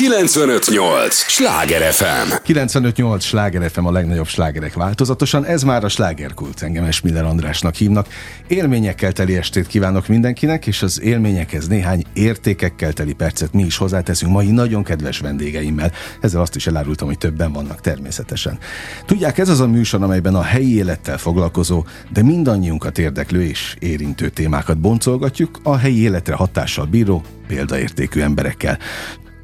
958! Sláger FM! 958! Sláger FM a legnagyobb slágerek változatosan. Ez már a slágerkult. Engem Esmiller Andrásnak hívnak. Élményekkel teli estét kívánok mindenkinek, és az élményekhez néhány értékekkel teli percet mi is hozzáteszünk mai nagyon kedves vendégeimmel. Ezzel azt is elárultam, hogy többen vannak természetesen. Tudják, ez az a műsor, amelyben a helyi élettel foglalkozó, de mindannyiunkat érdeklő és érintő témákat boncolgatjuk a helyi életre hatással bíró, példaértékű emberekkel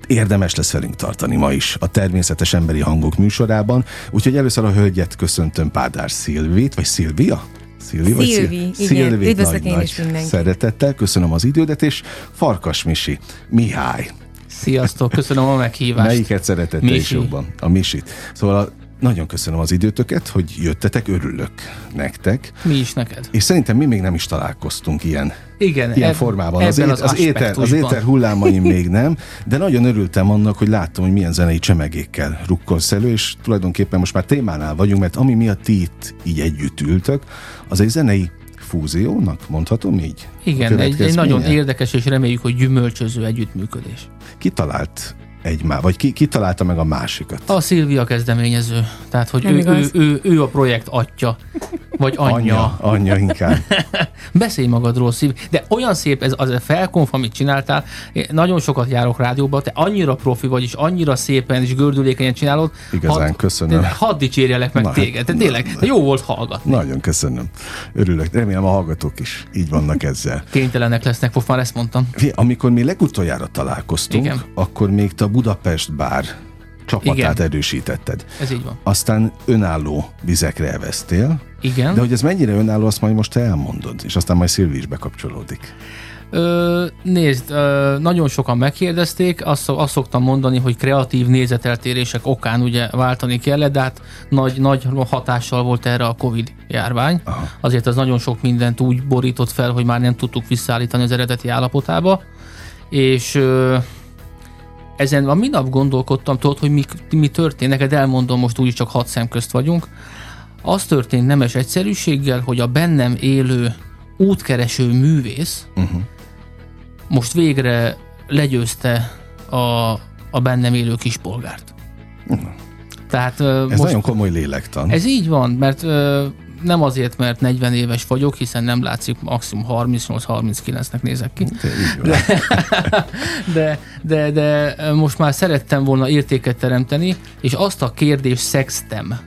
érdemes lesz velünk tartani ma is a természetes emberi hangok műsorában. Úgyhogy először a hölgyet köszöntöm Pádár Szilvét, vagy Szilvia? Szilvi, vagy Szilvi, igen. Üdvözlök én is mindenki. Szeretettel, köszönöm az idődet, és Farkas Misi, Mihály. Sziasztok, köszönöm a meghívást. Melyiket szeretette is jobban? A Misit. Szóval a nagyon köszönöm az időtöket, hogy jöttetek, örülök nektek. Mi is neked. És szerintem mi még nem is találkoztunk ilyen, Igen, ilyen eb- formában. Az, az, az, éter, az éter hullámaim még nem, de nagyon örültem annak, hogy láttam, hogy milyen zenei csemegékkel rukkolsz elő, és tulajdonképpen most már témánál vagyunk, mert ami miatt ti itt így együtt ültök, az egy zenei fúziónak, mondhatom így? Igen, egy, egy nagyon érdekes és reméljük, hogy gyümölcsöző együttműködés. Ki egymá, vagy ki, ki találta meg a másikat? A Szilvia kezdeményező. Tehát, hogy ő, ő, ő, ő, a projekt atya, vagy anyja. Anyja, anyja inkább. Beszélj magadról, Szilvi. De olyan szép ez az a felkonf, amit csináltál. Én nagyon sokat járok rádióba, te annyira profi vagy, és annyira szépen és gördülékenyen csinálod. Igazán, had, köszönöm. Hadd dicsérjelek meg na, téged. De tényleg, jó volt hallgatni. Nagyon köszönöm. Örülök. Remélem a hallgatók is így vannak ezzel. Kénytelenek lesznek, most már ezt mondtam. Amikor mi legutoljára találkoztunk, Igen. akkor még te a Budapest bár csapatát Igen. erősítetted. Ez így van. Aztán önálló vizekre elvesztél. Igen. De hogy ez mennyire önálló, azt majd most te elmondod, és aztán majd Szilvi is bekapcsolódik. Ö, nézd, ö, nagyon sokan megkérdezték, azt, azt szoktam mondani, hogy kreatív nézeteltérések okán ugye váltani kellett, de hát nagy, nagy hatással volt erre a Covid járvány. Aha. Azért az nagyon sok mindent úgy borított fel, hogy már nem tudtuk visszaállítani az eredeti állapotába. És ö, ezen a minap gondolkodtam, tudod, hogy mi, mi történt, neked elmondom, most úgyis csak hat szem közt vagyunk. Az történt nemes egyszerűséggel, hogy a bennem élő útkereső művész uh-huh. most végre legyőzte a, a bennem élő kispolgárt. Uh-huh. Tehát, ez most, nagyon komoly lélektan. Ez így van, mert nem azért, mert 40 éves vagyok, hiszen nem látszik, maximum 38-39-nek nézek ki. De, de, de, de most már szerettem volna értéket teremteni, és azt a kérdést szextem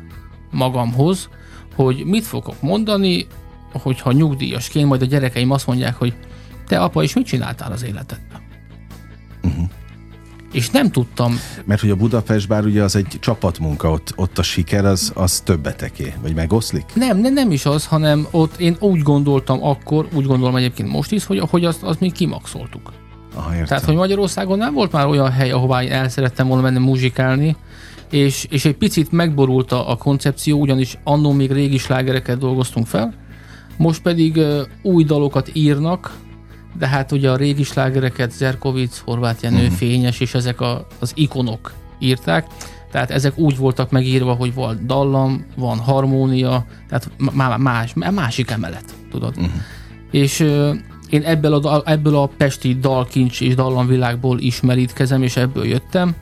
magamhoz, hogy mit fogok mondani, hogyha nyugdíjasként majd a gyerekeim azt mondják, hogy te apa, és mit csináltál az életedben? Uh-huh és nem tudtam. Mert hogy a Budapest bár ugye az egy csapatmunka, ott, ott a siker az, az többeteké, vagy megoszlik? Nem, nem, nem is az, hanem ott én úgy gondoltam akkor, úgy gondolom egyébként most is, hogy, hogy azt, azt mi kimaxoltuk. Aha, értem. Tehát, hogy Magyarországon nem volt már olyan hely, ahová én el szerettem volna menni muzsikálni, és, és egy picit megborult a, a koncepció, ugyanis annó még régi slágereket dolgoztunk fel, most pedig uh, új dalokat írnak, de hát ugye a régi slágereket Zerkovic, Horváth Jenő, uh-huh. Fényes és ezek a, az ikonok írták, tehát ezek úgy voltak megírva, hogy volt dallam, van harmónia, tehát más, másik emelet, tudod. Uh-huh. És én ebből a, ebből a pesti dalkincs és dallamvilágból ismerítkezem, és ebből jöttem,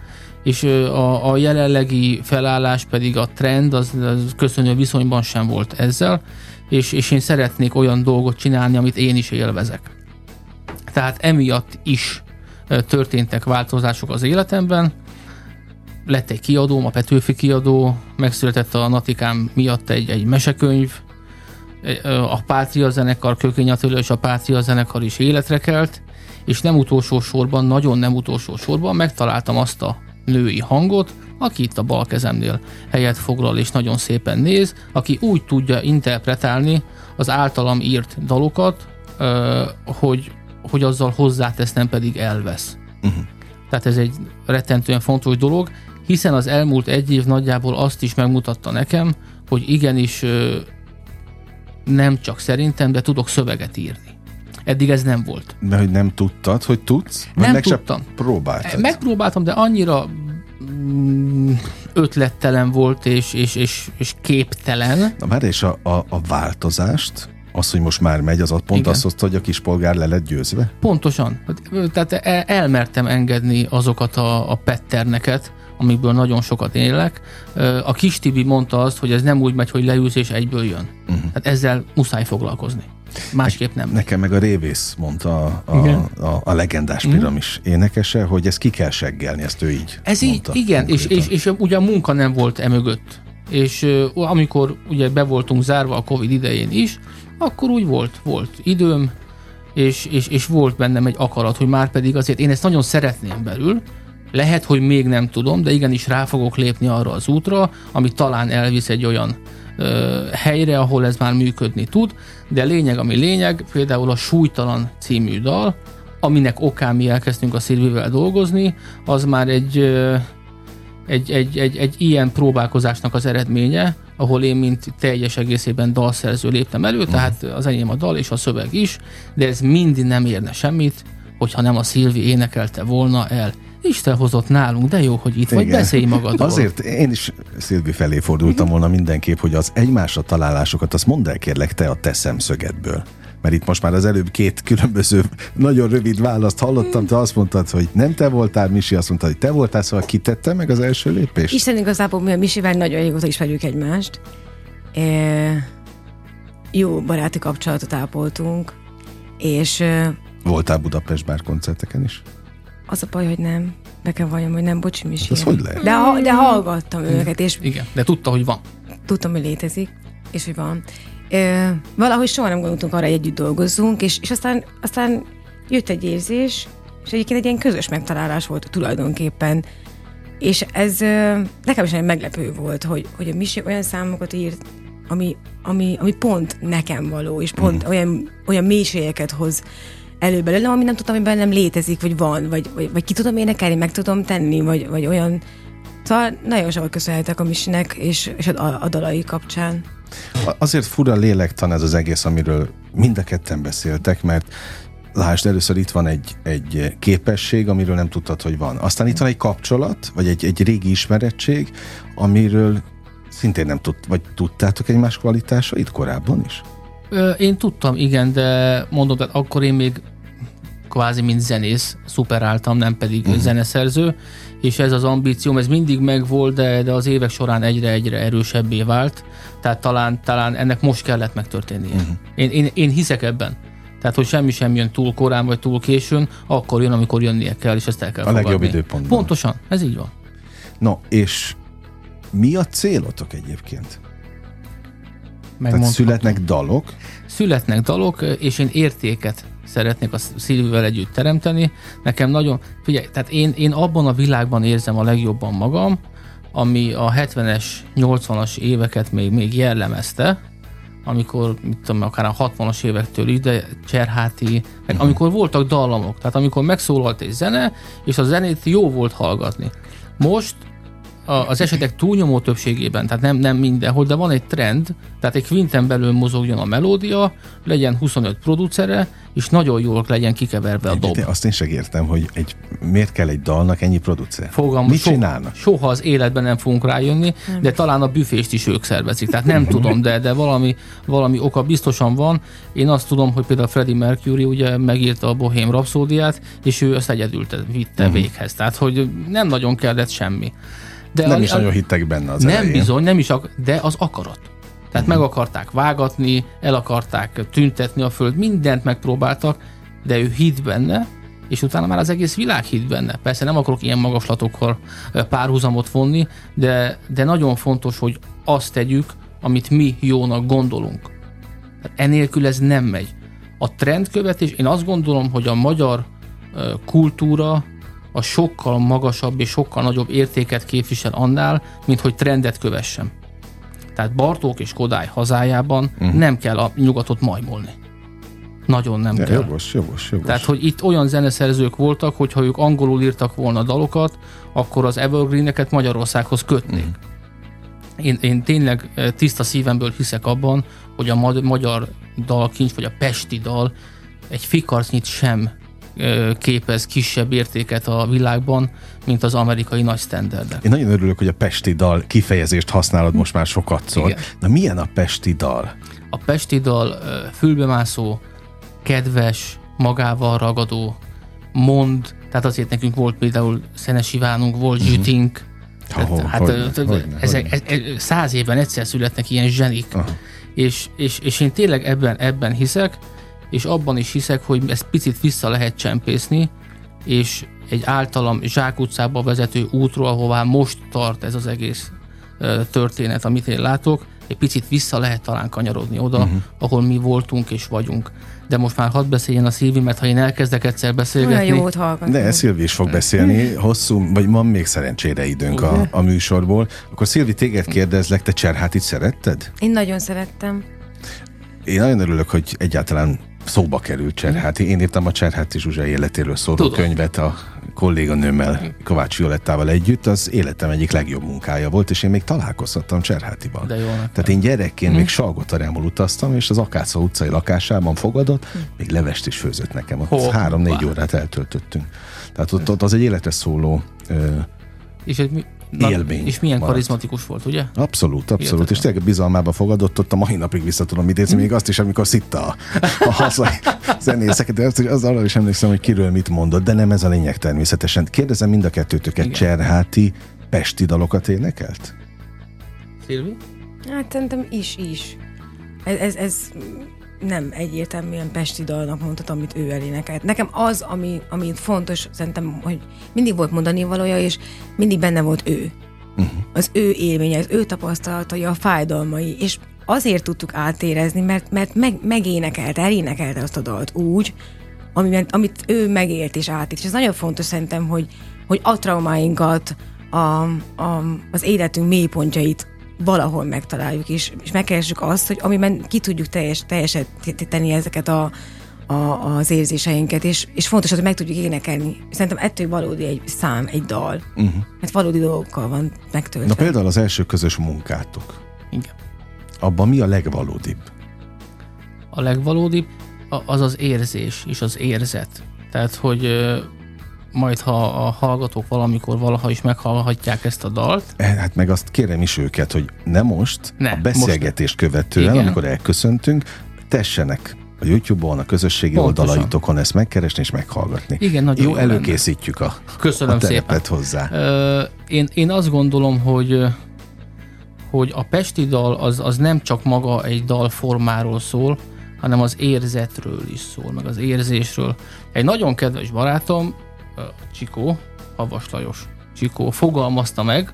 és a, a jelenlegi felállás pedig a trend, az, az köszönő viszonyban sem volt ezzel, és, és én szeretnék olyan dolgot csinálni, amit én is élvezek tehát emiatt is történtek változások az életemben. Lett egy kiadóm, a Petőfi kiadó, megszületett a Natikám miatt egy, egy mesekönyv, a Pátria zenekar, Kökényatőlő és a Pátria zenekar is életre kelt, és nem utolsó sorban, nagyon nem utolsó sorban megtaláltam azt a női hangot, aki itt a bal kezemnél helyet foglal és nagyon szépen néz, aki úgy tudja interpretálni az általam írt dalokat, hogy hogy azzal hozzátesz, nem pedig elvesz. Uh-huh. Tehát ez egy rettentően fontos dolog, hiszen az elmúlt egy év nagyjából azt is megmutatta nekem, hogy igenis nem csak szerintem, de tudok szöveget írni. Eddig ez nem volt. Mert hogy nem tudtad, hogy tudsz? nem meg tudtam. próbáltad? Megpróbáltam, de annyira mm, ötlettelen volt és, és, és, és képtelen. Na már és a, a, a változást Az, hogy most már megy, az pont Igen. azt hozta, hogy a kispolgár le lett győzve? Pontosan. Tehát e, elmertem engedni azokat a, a petterneket, amikből nagyon sokat élek. A kis Tibi mondta azt, hogy ez nem úgy megy, hogy leülsz és egyből jön. Uh-huh. Hát ezzel muszáj foglalkozni. Másképp nem. Nekem meg a Révész mondta a, a, a, a legendás mhm. piramis mm. énekese, hogy ezt ki kell seggelni, ezt ő így Ez mondta, így, igen, és, és, és ugye a munka nem volt emögött. És amikor ugye be voltunk zárva a Covid idején is, akkor úgy volt, volt időm, és, és, és volt bennem egy akarat, hogy már pedig azért én ezt nagyon szeretném belül, lehet, hogy még nem tudom, de igenis rá fogok lépni arra az útra, ami talán elvisz egy olyan ö, helyre, ahol ez már működni tud, de lényeg, ami lényeg, például a Súlytalan című dal, aminek okán mi elkezdtünk a Szilvivel dolgozni, az már egy, ö, egy, egy, egy, egy ilyen próbálkozásnak az eredménye, ahol én, mint teljes egészében dalszerző léptem elő, uh-huh. tehát az enyém a dal és a szöveg is, de ez mind nem érne semmit, hogyha nem a Szilvi énekelte volna el. Isten hozott nálunk, de jó, hogy itt Igen. vagy, beszélj magadról. Azért én is Szilvi felé fordultam Igen. volna mindenképp, hogy az egymásra találásokat, azt mondd el kérlek te a te szemszögedből mert itt most már az előbb két különböző nagyon rövid választ hallottam, te azt mondtad, hogy nem te voltál, Misi azt mondta, hogy te voltál, szóval kitette meg az első lépést? Isten igazából mi a Misivel nagyon régóta ismerjük egymást. E, jó baráti kapcsolatot ápoltunk, és... Voltál Budapest bár koncerteken is? Az a baj, hogy nem. Be kell valljam, hogy nem, bocs, Misi. Hát ez hogy lehet? De, de hallgattam őket, és... Igen, de tudta, hogy van. Tudtam, hogy létezik, és hogy van. Ö, valahogy soha nem gondoltunk arra, hogy együtt dolgozzunk, és, és aztán, aztán jött egy érzés, és egyébként egy ilyen közös megtalálás volt tulajdonképpen. És ez ö, nekem is nagyon meglepő volt, hogy, hogy a Misi olyan számokat írt, ami, ami, ami pont nekem való, és pont mm. olyan, olyan mélységeket hoz elő belőlem, ami nem tudtam, hogy bennem létezik, vagy van, vagy, vagy, vagy ki tudom énekelni, meg tudom tenni, vagy, vagy olyan... Szóval nagyon sokat köszönhetek a Misinek és, és a, a dalai kapcsán. Azért fura lélektan ez az egész, amiről mind a ketten beszéltek, mert lásd, először itt van egy, egy képesség, amiről nem tudtad, hogy van. Aztán itt van egy kapcsolat, vagy egy, egy régi ismerettség, amiről szintén nem tud, vagy tudtátok egymás kvalitásait korábban is? Ö, én tudtam, igen, de mondom, tehát akkor én még kvázi mint zenész szuperáltam, nem pedig uh-huh. zeneszerző, és ez az ambícióm, ez mindig megvolt, de, de az évek során egyre-egyre erősebbé vált, tehát talán, talán ennek most kellett megtörténnie. Uh-huh. Én, én, én hiszek ebben. Tehát, hogy semmi sem jön túl korán vagy túl későn, akkor jön, amikor jönnie kell, és ezt el kell A fogadni. legjobb időpontban. Pontosan, ez így van. No, és mi a célotok egyébként? Tehát születnek dalok? Születnek dalok, és én értéket szeretnék a Szilvivel együtt teremteni. Nekem nagyon, figyelj, tehát én, én abban a világban érzem a legjobban magam, ami a 70-es, 80-as éveket még, még jellemezte, amikor, mit tudom, akár a 60-as évektől ide, Cserháti, meg uh-huh. amikor voltak dallamok, tehát amikor megszólalt egy zene, és a zenét jó volt hallgatni. Most az esetek túlnyomó többségében, tehát nem, nem mindenhol, de van egy trend, tehát egy quinten belül mozogjon a melódia, legyen 25 producere, és nagyon jól legyen kikeverve a dob. Azt én sem értem, hogy egy, miért kell egy dalnak ennyi producer? Fogalmam, Mit csinálnak? Soha az életben nem fogunk rájönni, nem. de talán a büfést is ők szervezik. Tehát nem tudom, de, de valami, valami oka biztosan van. Én azt tudom, hogy például Freddie Mercury ugye megírta a Bohém Rapszódiát, és ő ezt egyedül vitte uh-huh. véghez. Tehát, hogy nem nagyon kellett semmi. De nem a, is nagyon hittek benne az Nem elején. bizony, nem is, ak- de az akarat. Tehát uh-huh. meg akarták vágatni, el akarták tüntetni a föld, mindent megpróbáltak, de ő hitt benne, és utána már az egész világ hitt benne. Persze nem akarok ilyen magaslatokkal párhuzamot vonni, de, de nagyon fontos, hogy azt tegyük, amit mi jónak gondolunk. Tehát enélkül ez nem megy. A trendkövetés, én azt gondolom, hogy a magyar kultúra a sokkal magasabb és sokkal nagyobb értéket képvisel annál, mint hogy trendet kövessem. Tehát Bartók és Kodály hazájában uh-huh. nem kell a nyugatot majmolni. Nagyon nem ja, kell. Jogos, jogos, jogos. Tehát, hogy itt olyan zeneszerzők voltak, hogyha ők angolul írtak volna dalokat, akkor az Evergreeneket Magyarországhoz kötnék. Uh-huh. Én, én tényleg eh, tiszta szívemből hiszek abban, hogy a magyar dalkincs, vagy a pesti dal egy fikarcnyit sem képez kisebb értéket a világban, mint az amerikai nagy standardek. Én nagyon örülök, hogy a pesti dal kifejezést használod most már sokat szól. Igen. Na milyen a pesti dal? A pesti dal fülbemászó, kedves, magával ragadó, mond, tehát azért nekünk volt például Szenes Ivánunk, volt uh-huh. Zsütink, Oh, hát hogyne, hogyne, ezek, hogyne. Ez, ez, száz évben egyszer születnek ilyen zsenik, és, és, és én tényleg ebben, ebben hiszek, és abban is hiszek, hogy ezt picit vissza lehet csempészni, és egy általam zsákutcába vezető útról, ahová most tart ez az egész történet, amit én látok, egy picit vissza lehet talán kanyarodni oda, uh-huh. ahol mi voltunk és vagyunk. De most már hadd beszéljen a Szilvi, mert ha én elkezdek egyszer beszélgetni... Olyan jót hallgatom. De Szilvi is fog beszélni, hosszú, vagy van még szerencsére időnk a, a műsorból. Akkor Szilvi, téged kérdezlek, te Cserhátit szeretted? Én nagyon szerettem. Én nagyon örülök, hogy egyáltalán szóba került Cserháti. Én írtam a Cserháti Zsuzsa életéről szóló Tudom. könyvet a kolléganőmmel, Kovács Violettával együtt. Az életem egyik legjobb munkája volt, és én még találkozhattam Cserhátiban. De jó, Tehát én gyerekként hm. még Salgotarjámból utaztam, és az Akáca utcai lakásában fogadott, hm. még levest is főzött nekem. Ott három-négy órát eltöltöttünk. Tehát ott, ott az egy életre szóló ö, és egy Na, élmény. És milyen maradt. karizmatikus volt, ugye? Abszolút, abszolút. Hihetetlen. És tényleg bizalmába fogadott, ott a mai napig vissza tudom idézni, még azt is, amikor szitta a, a hazai zenészeket, de azt, az arra is emlékszem, hogy kiről mit mondott, de nem ez a lényeg természetesen. Kérdezem mind a kettőtöket, Cserháti pesti dalokat énekelt? Szilvi? Hát szerintem is, is. Ez, ez, ez nem egyértelműen Pesti dalnak mondhatom, amit ő elénekelt. Nekem az, ami, ami fontos, szerintem, hogy mindig volt mondani valója, és mindig benne volt ő. Uh-huh. Az ő élménye, az ő tapasztalatai, a fájdalmai, és azért tudtuk átérezni, mert, mert meg, megénekelte, elénekelte azt a dalt úgy, amiben, amit ő megélt és átélt. És ez nagyon fontos szerintem, hogy, hogy a traumáinkat, a, a, az életünk mélypontjait valahol megtaláljuk, és, és megkeressük azt, hogy amiben ki tudjuk teljes, teljesíteni ezeket a, a, az érzéseinket, és, és fontos, hogy meg tudjuk énekelni. Szerintem ettől valódi egy szám, egy dal. Uh-huh. Mert valódi dolgokkal van megtöltve. Na például az első közös munkátok. Igen. Abban mi a legvalódibb? A legvalódibb az az érzés és az érzet. Tehát, hogy majd ha a hallgatók valamikor valaha is meghallhatják ezt a dalt. Eh, hát meg azt kérem is őket, hogy ne most, ne, a beszélgetést most... követően, Igen. amikor elköszöntünk, tessenek a YouTube-on, a közösségi Pontosan. oldalaitokon ezt megkeresni és meghallgatni. Igen, nagyon jó, jó előkészítjük a, Köszönöm a szépen. hozzá. Ö, én, én azt gondolom, hogy hogy a Pesti dal az, az nem csak maga egy dal formáról szól, hanem az érzetről is szól, meg az érzésről. Egy nagyon kedves barátom Csikó, Havas Lajos Csikó fogalmazta meg,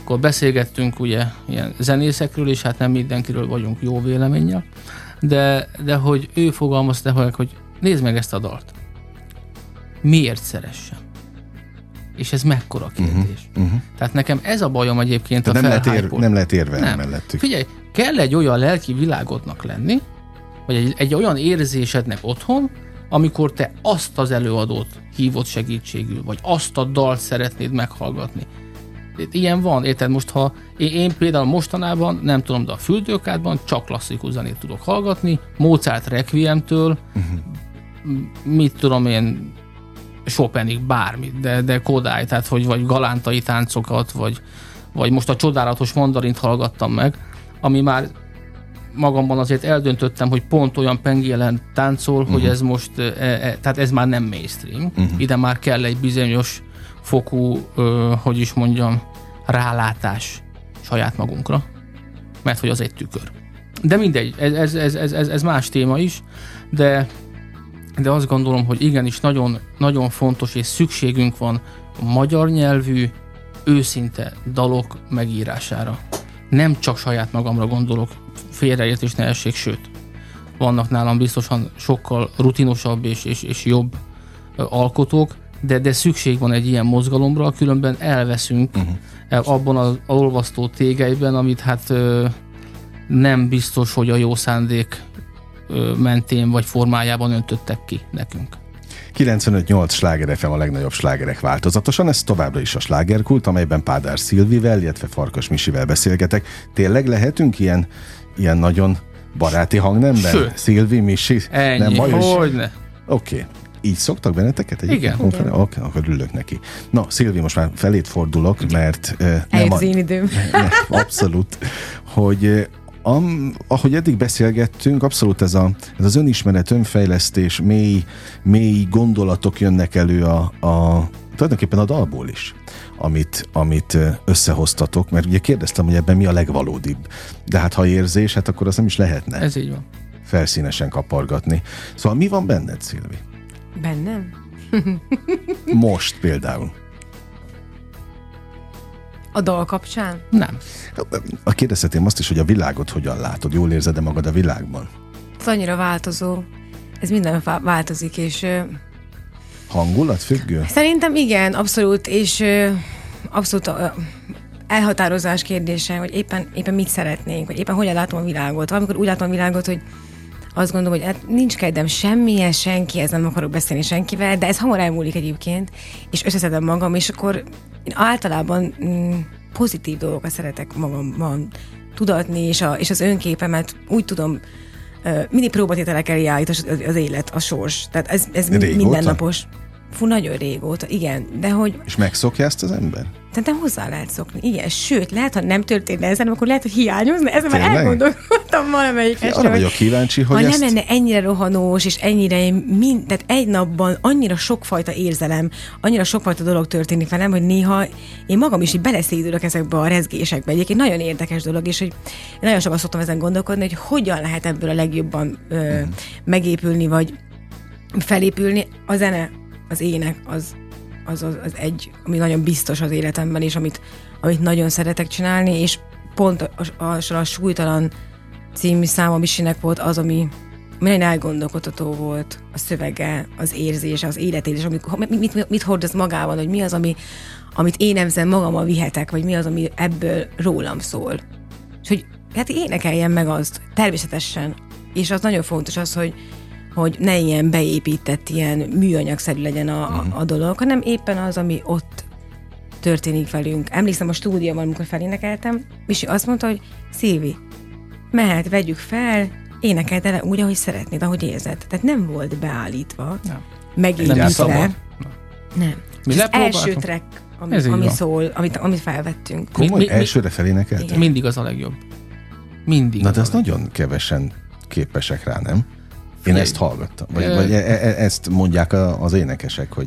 akkor beszélgettünk ugye ilyen zenészekről, és hát nem mindenkiről vagyunk jó véleménnyel, de, de hogy ő fogalmazta meg, hogy nézd meg ezt a dalt. Miért szeressem? És ez mekkora mhm, kérdés. Uh-huh, uh-huh. Tehát nekem ez a bajom egyébként Tehát a nem lehet, ér, nem lehet érvelni nem. mellettük. Figyelj, kell egy olyan lelki világodnak lenni, vagy egy, egy olyan érzésednek otthon, amikor te azt az előadót hívott segítségül, vagy azt a dalt szeretnéd meghallgatni. Ilyen van, érted? Most ha én, én például mostanában, nem tudom, de a füldőkádban csak klasszikus zenét tudok hallgatni, Mozart Requiemtől, uh-huh. mit tudom én, Chopinig bármit, de, de Kodály, tehát hogy vagy galántai táncokat, vagy, vagy most a csodálatos mandarint hallgattam meg, ami már magamban azért eldöntöttem, hogy pont olyan pengélen táncol, uh-huh. hogy mhm. ez most, e, e, tehát ez már nem mainstream. Uh-huh. Ide már kell egy bizonyos fokú, ö, hogy is mondjam, rálátás saját magunkra, mert hogy az egy tükör. De mindegy, ez, ez, ez, ez, ez, más téma is, de, de azt gondolom, hogy igenis nagyon, nagyon fontos és szükségünk van magyar nyelvű, őszinte dalok megírására. Nem csak saját magamra gondolok, félreértés ne essék, sőt, vannak nálam biztosan sokkal rutinosabb és, és, és jobb alkotók, de, de szükség van egy ilyen mozgalomra, különben elveszünk uh-huh. abban az olvasztó tégelyben, amit hát ö, nem biztos, hogy a jó szándék ö, mentén vagy formájában öntöttek ki nekünk. 95-8 sláger FM a legnagyobb slágerek változatosan, ez továbbra is a slágerkult, amelyben Pádár Szilvivel, illetve Farkas Misivel beszélgetek. Tényleg lehetünk ilyen ilyen nagyon baráti hangnemben? Sőt. Szilvi, Misi? Ennyi, nem baj, hogyne. Oké. Okay. így szoktak benneteket? Egy Igen. Oké, okay, akkor ülök neki. Na, Szilvi, most már felét fordulok, mert uh, nem az én időm. ne, abszolút, hogy uh, am, ahogy eddig beszélgettünk, abszolút ez, a, ez az önismeret, önfejlesztés, mély, mély gondolatok jönnek elő a, a tulajdonképpen a dalból is, amit, amit összehoztatok, mert ugye kérdeztem, hogy ebben mi a legvalódibb. De hát ha érzés, hát akkor az nem is lehetne Ez így van. felszínesen kapargatni. Szóval mi van benned, Szilvi? Bennem? Most például. A dal kapcsán? Nem. A kérdezhetném azt is, hogy a világot hogyan látod, jól érzed-e magad a világban? Ez annyira változó. Ez minden vá- változik, és Hangulat függő? szerintem igen, abszolút, és abszolút ö, elhatározás kérdése, hogy éppen, éppen mit szeretnénk, vagy éppen hogyan látom a világot. Valamikor úgy látom a világot, hogy azt gondolom, hogy hát nincs kedvem semmihez, senkihez, nem akarok beszélni senkivel, de ez hamar elmúlik egyébként, és összeszedem magam, és akkor én általában mm, pozitív dolgokat szeretek magamban tudatni, és, a, és az önképemet úgy tudom, mindig próbatételek elé állít az, az élet, a sors. Tehát ez, ez Régóta? mindennapos. Fú, nagyon régóta, igen, de hogy És megszokja ezt az ember? Szerintem hozzá lehet szokni. Igen, sőt, lehet, ha nem történne ezen, akkor lehet, hogy hiányozna. Ezen már elgondolkodtam valamelyik este, arra vagyok kíváncsi, ha hogy nem ezt... lenne ennyire rohanós, és ennyire mind, tehát egy napban annyira sokfajta érzelem, annyira sokfajta dolog történik velem, hogy néha én magam is így beleszédülök ezekbe a rezgésekbe. Egyébként nagyon érdekes dolog, és hogy nagyon sokat szoktam ezen gondolkodni, hogy hogyan lehet ebből a legjobban ö, Mhm. megépülni, vagy felépülni. A zene, az ének, az, az, az, az egy, ami nagyon biztos az életemben, és amit, amit nagyon szeretek csinálni, és pont a, a, a súlytalan című száma Misinek volt az, ami, ami nagyon elgondolkodható volt a szövege, az érzése, az életérzés, amikor, mit, mit, mit hordoz magában, hogy mi az, ami, amit én ezzel magammal vihetek, vagy mi az, ami ebből rólam szól. És hogy hát énekeljen meg azt, természetesen. És az nagyon fontos az, hogy, hogy ne ilyen beépített, ilyen műanyagszerű legyen a, a, a dolog, hanem éppen az, ami ott történik velünk. Emlékszem a stúdióban, amikor felénekeltem, Misi azt mondta, hogy Szilvi, mehet, vegyük fel, énekeld el úgy, ahogy szeretnéd, ahogy érzed. Tehát nem volt beállítva, Nem. Nem megépítve. szabad. Nem. Mi az első track, ami, Ez ami szól, amit, amit felvettünk. Komoly, Mi- mi- elsőre felénekelt? Mindig az a legjobb. Mindig. Na az de azt nagyon kevesen képesek rá, nem? Én ezt hallgattam. Vagy, vagy e- e- ezt mondják az énekesek, hogy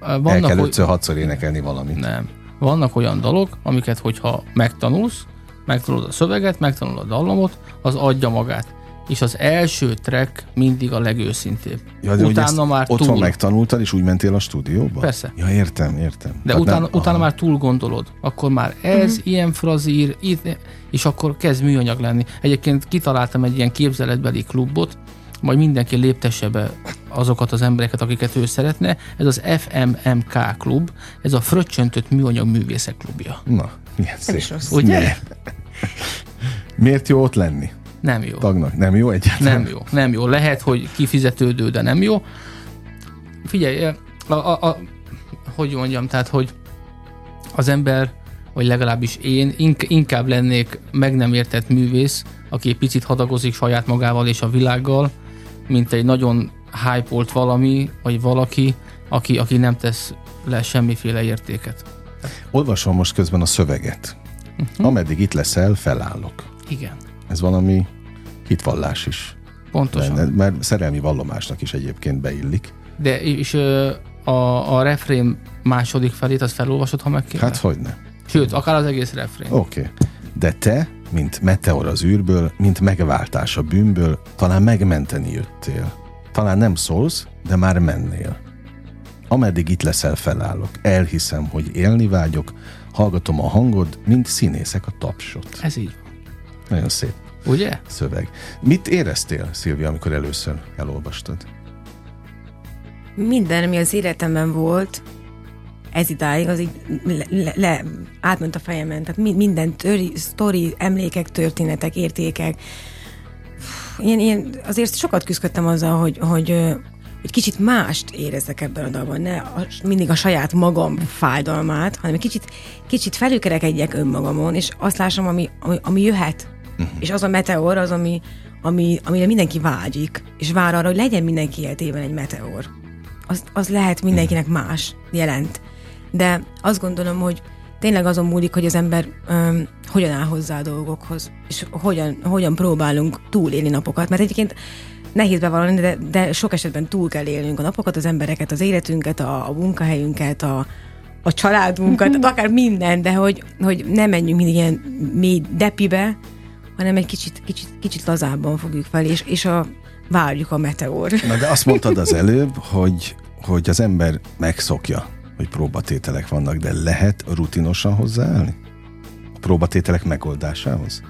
el Vannak, kell hogy... ötször, hatszor énekelni valamit. Nem. Vannak olyan dalok, amiket, hogyha megtanulsz, megtanulod a szöveget, megtanulod a dallamot, az adja magát. És az első track mindig a legőszintébb. Ja, de utána már otthon túl. megtanultad, és úgy mentél a stúdióba? Persze. Ja, értem, értem. De Hát utána, nem- utána aha. már túl gondolod. Akkor már ez, Mhm. ilyen frazír, itt, és akkor kezd műanyag lenni. Egyébként kitaláltam egy ilyen képzeletbeli klubot, majd mindenki léptesse be azokat az embereket, akiket ő szeretne. Ez az FMMK klub, ez a Fröccsöntött Műanyag Művészek klubja. Na, milyen szép. is rossz. Ugye? Miért? Miért jó ott lenni? Nem jó. Tagnak nem jó egyáltalán? Nem jó, nem jó. Lehet, hogy kifizetődő, de nem jó. Figyelj, a, a, a, hogy mondjam, tehát, hogy az ember, vagy legalábbis én ink, inkább lennék meg nem értett művész, aki egy picit hadagozik saját magával és a világgal, mint egy nagyon hype valami, vagy valaki, aki, aki nem tesz le semmiféle értéket. Olvasom most közben a szöveget. Mhm. Ameddig itt leszel, felállok. Igen, Ez valami hitvallás is. pontosan. Benne, mert szerelmi vallomásnak is egyébként beillik. De és a, a refrén második felét, azt felolvasod, ha megkérdez? Hát hogyne. Sőt, akár az egész refrén. Oké. Okay. De te, mint meteor az űrből, mint megváltás a bűnből, talán megmenteni jöttél. Talán nem szólsz, de már mennél. Ameddig itt leszel, felállok. Elhiszem, hogy élni vágyok, hallgatom a hangod, mint színészek a tapsot. Ez így. Nagyon szép Ugye? szöveg. Mit éreztél, Szilvia, amikor először elolvastad? Minden, ami az életemben volt, ez idáig, az így le, le, le átment a fejemen. Tehát mi- minden töri, sztori, emlékek, történetek, értékek. Ilyen, ilyen, azért sokat küzdöttem azzal, hogy, hogy, hogy kicsit mást érezzek ebben a dalban. Ne a, mindig a saját magam fájdalmát, hanem egy kicsit, kicsit felülkerekedjek önmagamon, és azt lássam, ami, ami, ami jöhet. Uh-huh. És az a meteor, az, ami, ami, amire mindenki vágyik, és vár arra, hogy legyen mindenki életében egy meteor az, az lehet mindenkinek más jelent. De azt gondolom, hogy tényleg azon múlik, hogy az ember um, hogyan áll hozzá a dolgokhoz, és hogyan, hogyan próbálunk túlélni napokat. Mert egyébként nehéz bevallani, de, de sok esetben túl kell élnünk a napokat, az embereket, az életünket, a, a munkahelyünket, a, a családunkat, akár minden, de hogy, hogy ne menjünk mindig ilyen mély depibe, hanem egy kicsit, kicsit, kicsit lazábban fogjuk fel, és, és a, várjuk a meteor. Na de azt mondtad az előbb, hogy, hogy az ember megszokja, hogy próbatételek vannak, de lehet rutinosan hozzáállni? A próbatételek megoldásához?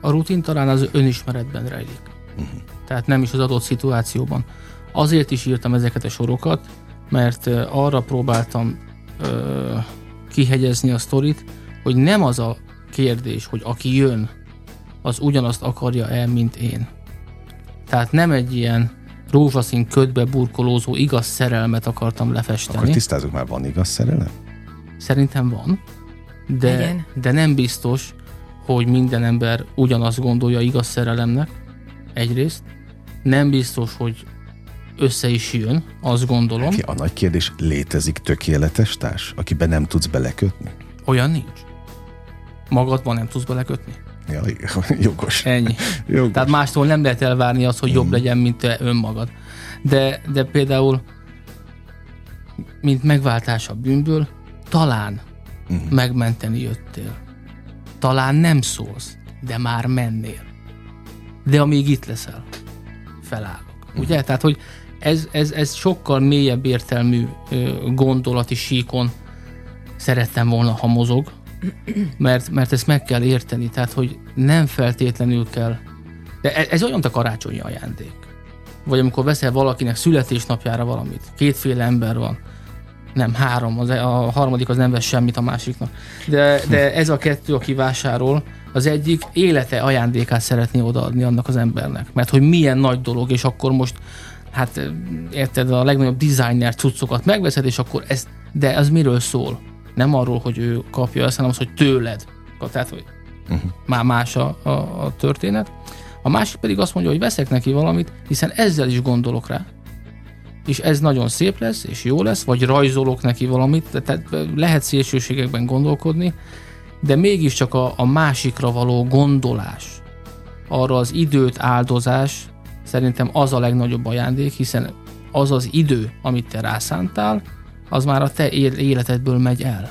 A rutin talán az önismeretben rejlik. Uh-huh. Tehát nem is az adott szituációban. Azért is írtam ezeket a sorokat, mert arra próbáltam ö, kihegyezni a sztorit, hogy nem az a kérdés, hogy aki jön, az ugyanazt akarja el, mint én. Tehát nem egy ilyen rózsaszín ködbe burkolózó igaz szerelmet akartam lefesteni. Akkor tisztázunk már, van igaz szerelem? Szerintem van, de, de nem biztos, hogy minden ember ugyanazt gondolja igaz szerelemnek, egyrészt. Nem biztos, hogy össze is jön, azt gondolom. Neki a nagy kérdés, létezik tökéletes társ, akiben nem tudsz belekötni? Olyan nincs. Magadban nem tudsz belekötni? Ja, jogos. Ennyi. Jogos. Tehát mástól nem lehet elvárni azt, hogy jobb mm. legyen, mint te önmagad. De, de például, mint megváltás a bűnből, talán mm. megmenteni jöttél. Talán nem szólsz, de már mennél. De amíg itt leszel, felállok. Mm. Ugye? Tehát, hogy ez, ez, ez sokkal mélyebb értelmű gondolati síkon szerettem volna, ha mozog, mert, mert ezt meg kell érteni, tehát hogy nem feltétlenül kell, de ez, ez olyan, mint a karácsonyi ajándék. Vagy amikor veszel valakinek születésnapjára valamit, kétféle ember van, nem, három, az, e, a harmadik az nem vesz semmit a másiknak. De, de ez a kettő, aki vásárol, az egyik élete ajándékát szeretné odaadni annak az embernek. Mert hogy milyen nagy dolog, és akkor most, hát érted, a legnagyobb designer cuccokat megveszed, és akkor ez, de az miről szól? Nem arról, hogy ő kapja ezt, hanem az, hogy tőled. Tehát, hogy uh-huh. már más a, a, a történet. A másik pedig azt mondja, hogy veszek neki valamit, hiszen ezzel is gondolok rá. És ez nagyon szép lesz, és jó lesz, vagy rajzolok neki valamit, tehát lehet szélsőségekben gondolkodni, de mégiscsak a, a másikra való gondolás, arra az időt áldozás, szerintem az a legnagyobb ajándék, hiszen az az idő, amit te rászántál, az már a te életedből megy el.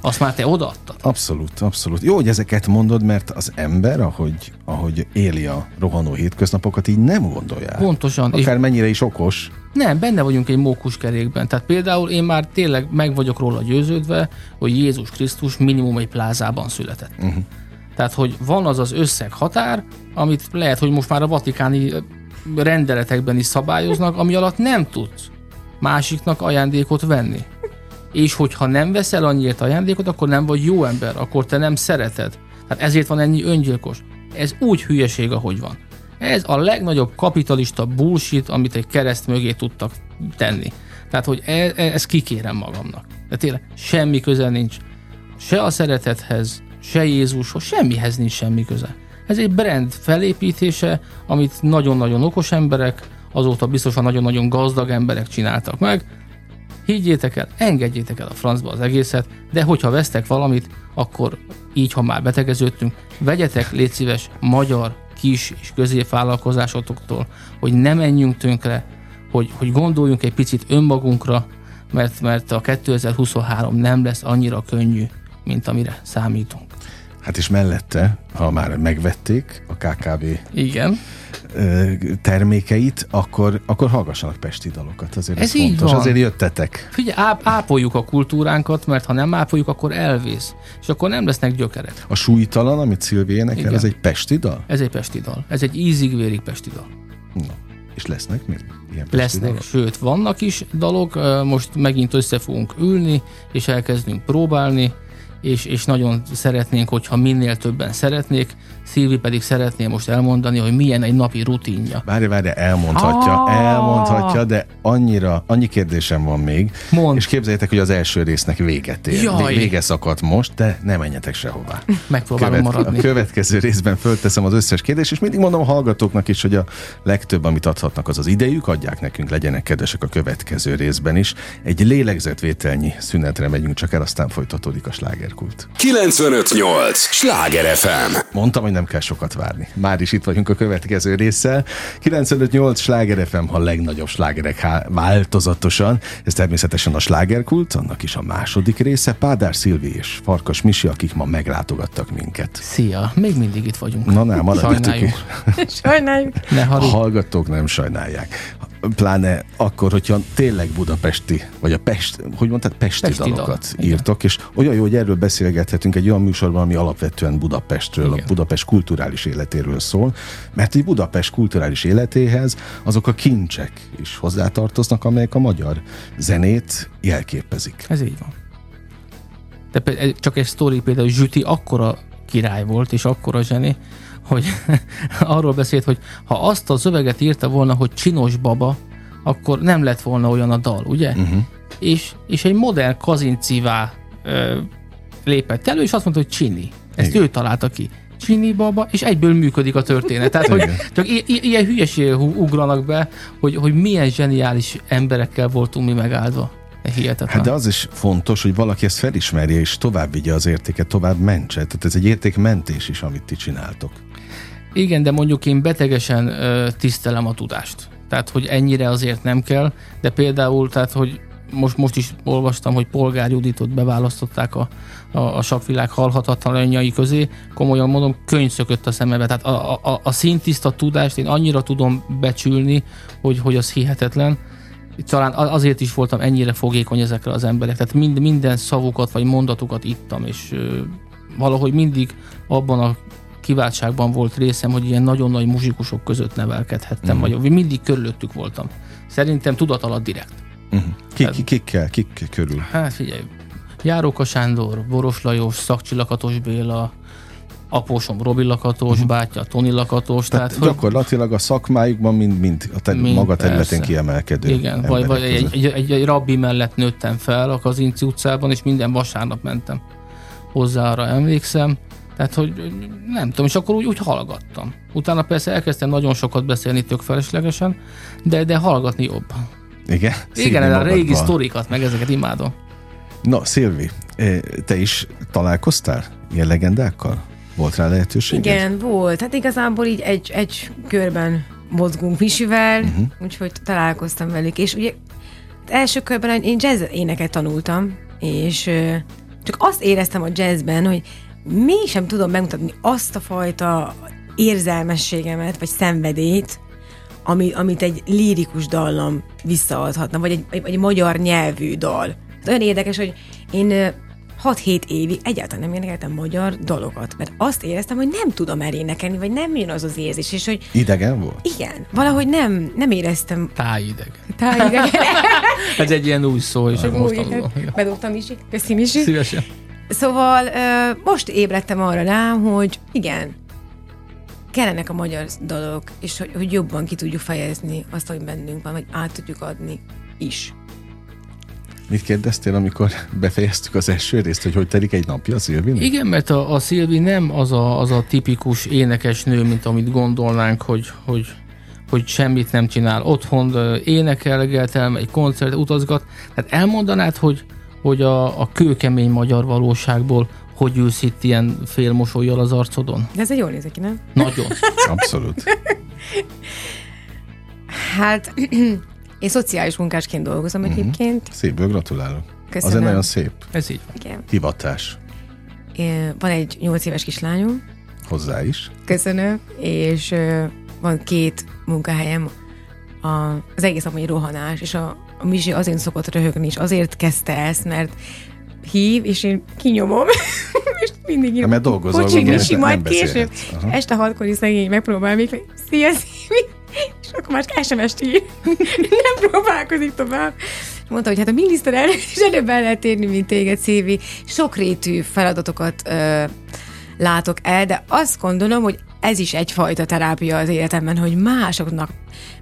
Azt már te odaadtad. Abszolút, abszolút. Jó, hogy ezeket mondod, mert az ember, ahogy, ahogy éli a rohanó hétköznapokat, így nem gondolja. Pontosan. Akár és mennyire is okos. Nem, benne vagyunk egy mókuskerékben. Tehát például én már tényleg meg vagyok róla győződve, hogy Jézus Krisztus minimum egy plázában született. Uh-huh. Tehát, hogy van az az összeg határ, amit lehet, hogy most már a vatikáni rendeletekben is szabályoznak, ami alatt nem tudsz másiknak ajándékot venni. És hogyha nem veszel annyiért ajándékot, akkor nem vagy jó ember, akkor te nem szereted. Tehát ezért van ennyi öngyilkos. Ez úgy hülyeség, ahogy van. Ez a legnagyobb kapitalista bullshit, amit egy kereszt mögé tudtak tenni. Tehát, hogy e, e, ezt kikérem magamnak. De tényleg semmi köze nincs. Se a szeretethez, se Jézushoz, semmihez nincs semmi köze. Ez egy brand felépítése, amit nagyon-nagyon okos emberek, azóta biztosan nagyon-nagyon gazdag emberek csináltak meg. Higgyétek el, engedjétek el a francba az egészet, de hogyha vesztek valamit, akkor így, ha már betegeződtünk, vegyetek, légy magyar kis és középvállalkozásotoktól, hogy ne menjünk tönkre, hogy, hogy gondoljunk egy picit önmagunkra, mert, mert a 2023 nem lesz annyira könnyű, mint amire számítunk. Hát és mellette, ha már megvették a KKV Igen. termékeit, akkor, akkor hallgassanak pesti dalokat. Azért ez, ez így fontos. Van. Azért jöttetek. Figyelj, áp, ápoljuk a kultúránkat, mert ha nem ápoljuk, akkor elvész. És akkor nem lesznek gyökerek. A súlytalan, amit Szilvi énekel, ez egy pesti dal? Ez egy pesti dal. Ez egy ízig-vérig pesti dal. Na. És lesznek még ilyen Lesznek, dalok? sőt, vannak is dalok. Most megint össze fogunk ülni, és elkezdünk próbálni és, és nagyon szeretnénk, hogyha minél többen szeretnék, Szilvi pedig szeretné most elmondani, hogy milyen egy napi rutinja. Várj, várj, elmondhatja, Ah! elmondhatja, de annyira, annyi kérdésem van még. Mond. És képzeljétek, hogy az első résznek véget ér. Jaj. Vége szakadt most, de ne menjetek sehová. Megpróbálom Követ, a maradni. következő részben fölteszem az összes kérdést, és mindig mondom a hallgatóknak is, hogy a legtöbb, amit adhatnak, az az idejük, adják nekünk, legyenek kedvesek a következő részben is. Egy lélegzetvételnyi szünetre megyünk csak el, aztán folytatódik a slágerkult. 958! Sláger FM! Mondtam, hogy nem kell sokat várni. Már is itt vagyunk a következő résszel. 958 Sláger FM, a legnagyobb slágerek há- változatosan. Ez természetesen a slágerkult, annak is a második része. Pádár Szilvi és Farkas Misi, akik ma meglátogattak minket. Szia, még mindig itt vagyunk. Na, nem, maradjatok Sajnáljuk. Sajnáljuk. Ne A hallgatók nem sajnálják. Pláne akkor, hogyha tényleg budapesti, vagy a Pest, hogy mondtad, pesti, Pesti dal, dalokat igen. írtok, és olyan jó, hogy erről beszélgethetünk egy olyan műsorban, ami alapvetően Budapestről, Igen. a Budapest kulturális életéről szól, mert egy Budapest kulturális életéhez azok a kincsek is hozzátartoznak, amelyek a magyar zenét jelképezik. Ez így van. De csak egy sztori például Zsüti akkora király volt, és akkora zseni, hogy arról beszélt, hogy ha azt a szöveget írta volna, hogy csinos baba, akkor nem lett volna olyan a dal, ugye? Uh-huh. És, és egy modern kazincivá ö, lépett elő, és azt mondta, hogy csini. Ezt Igen. ő találta ki. Csini baba, és egyből működik a történet. Tehát, hogy csak i- i- ilyen hülyeségek hu- ugranak be, hogy, hogy milyen zseniális emberekkel voltunk mi megáldva. Hihetetlen. Hát de az is fontos, hogy valaki ezt felismerje, és tovább vigye az értéket, tovább mentse. Tehát ez egy értékmentés is, amit ti csináltok. Igen, de mondjuk én betegesen ö, tisztelem a tudást. Tehát, hogy ennyire azért nem kell, de például, tehát, hogy most, most is olvastam, hogy Polgár Juditot beválasztották a, a, a sakvilág halhatatlanjai közé. Komolyan mondom, könyv szökött a szemembe. Tehát a, a, a szintiszta tudást én annyira tudom becsülni, hogy, hogy az hihetetlen. Talán azért is voltam ennyire fogékony ezekre az emberek. Tehát mind, minden szavukat vagy mondatukat ittam, és ö, valahogy mindig abban a kiváltságban volt részem, hogy ilyen nagyon nagy muzsikusok között nevelkedhettem, Mhm. vagy mindig körülöttük voltam. Szerintem tudat alatt direkt. Uh-huh. Ki, ki, kikkel, kik körül? Hát figyelj, Járóka Sándor, Boros Lajos, Szakcsi Lakatos Béla, apósom Robi Lakatos, uh-huh. bátyja Toni Lakatos, Tehát, tehát, gyakorlatilag a szakmájukban mind, mind a te, Mind, maga területen persze. kiemelkedő igen, vagy, vagy egy, egy, egy, egy rabbi mellett nőttem fel a Kazinci utcában, és minden vasárnap mentem hozzá, arra emlékszem. Tehát, hogy nem tudom, és akkor úgy, úgy hallgattam. Utána persze elkezdtem nagyon sokat beszélni tök feleslegesen, de, de hallgatni jobb. Igen? Szívni Igen, a régi sztorikat, meg ezeket imádom. Na, Szilvi, eh, te is találkoztál ilyen legendákkal? Volt rá lehetőség? Igen, volt. Hát igazából így egy, egy körben mozgunk Misivel, uh-huh. úgyhogy találkoztam velük. És ugye első körben én jazz éneket tanultam, és csak azt éreztem a jazzben, hogy mégsem tudom megmutatni azt a fajta érzelmességemet, vagy szenvedélyt, ami, amit egy lírikus dallam visszaadhatna, vagy egy, egy, egy magyar nyelvű dal. Ez olyan érdekes, hogy én ö, 6-7 évig egyáltalán nem énekeltem magyar dalokat, mert azt éreztem, hogy nem tudom elénekelni, vagy nem jön az az érzés, és hogy Idegen volt? igen, valahogy nem, nem éreztem Tájideg. tájidegen. Ez egy ilyen új szó, és most Új, tanulom. Igen. bedobtam Misi, köszi Misi. Szívesen. Szóval most ébredtem arra rá, hogy igen, kellenek a magyar dalok, és hogy, hogy jobban ki tudjuk fejezni azt, ami bennünk van, vagy át tudjuk adni is. Mit kérdeztél, amikor befejeztük az első részt, hogy hogy telik egy napja Szilvinek? Igen, mert a, a Szilvi nem az a, az a tipikus énekes nő, mint amit gondolnánk, hogy, hogy, hogy semmit nem csinál. Otthon énekelget, elmegy koncert, utazgat. Tehát elmondanád, hogy, hogy a, a kőkemény magyar valóságból hogy ülsz itt ilyen félmosolyjal az arcodon? De ez egy jól nézek ki, nem? Nagyon. Abszolút. Hát, én szociális munkásként dolgozom egyébként. Szépből gratulálok. Köszönöm. Azért nagyon szép Ez így. Igen. hivatás Én- Van egy nyolc éves kislányom, hozzá is. köszönöm, és ö, van két munkahelyem, a, az egész nap egy rohanás, és a, a Misi azért szokott röhögni, és azért kezdte ezt, mert hív, és én kinyomom, és mindig írom. Hát, mert dolgozol, gondolom, Misi, majd később. Este hatkor is szegény megpróbál még, szia, Szívi, és akkor már SMS-t ír. nem próbálkozik tovább. mondta, hogy hát a miniszterelnök is előbb el lehet érni, mint téged, Szévi. Sokrétű feladatokat ö, látok el, de azt gondolom, hogy ez is egyfajta terápia az életemben, hogy másoknak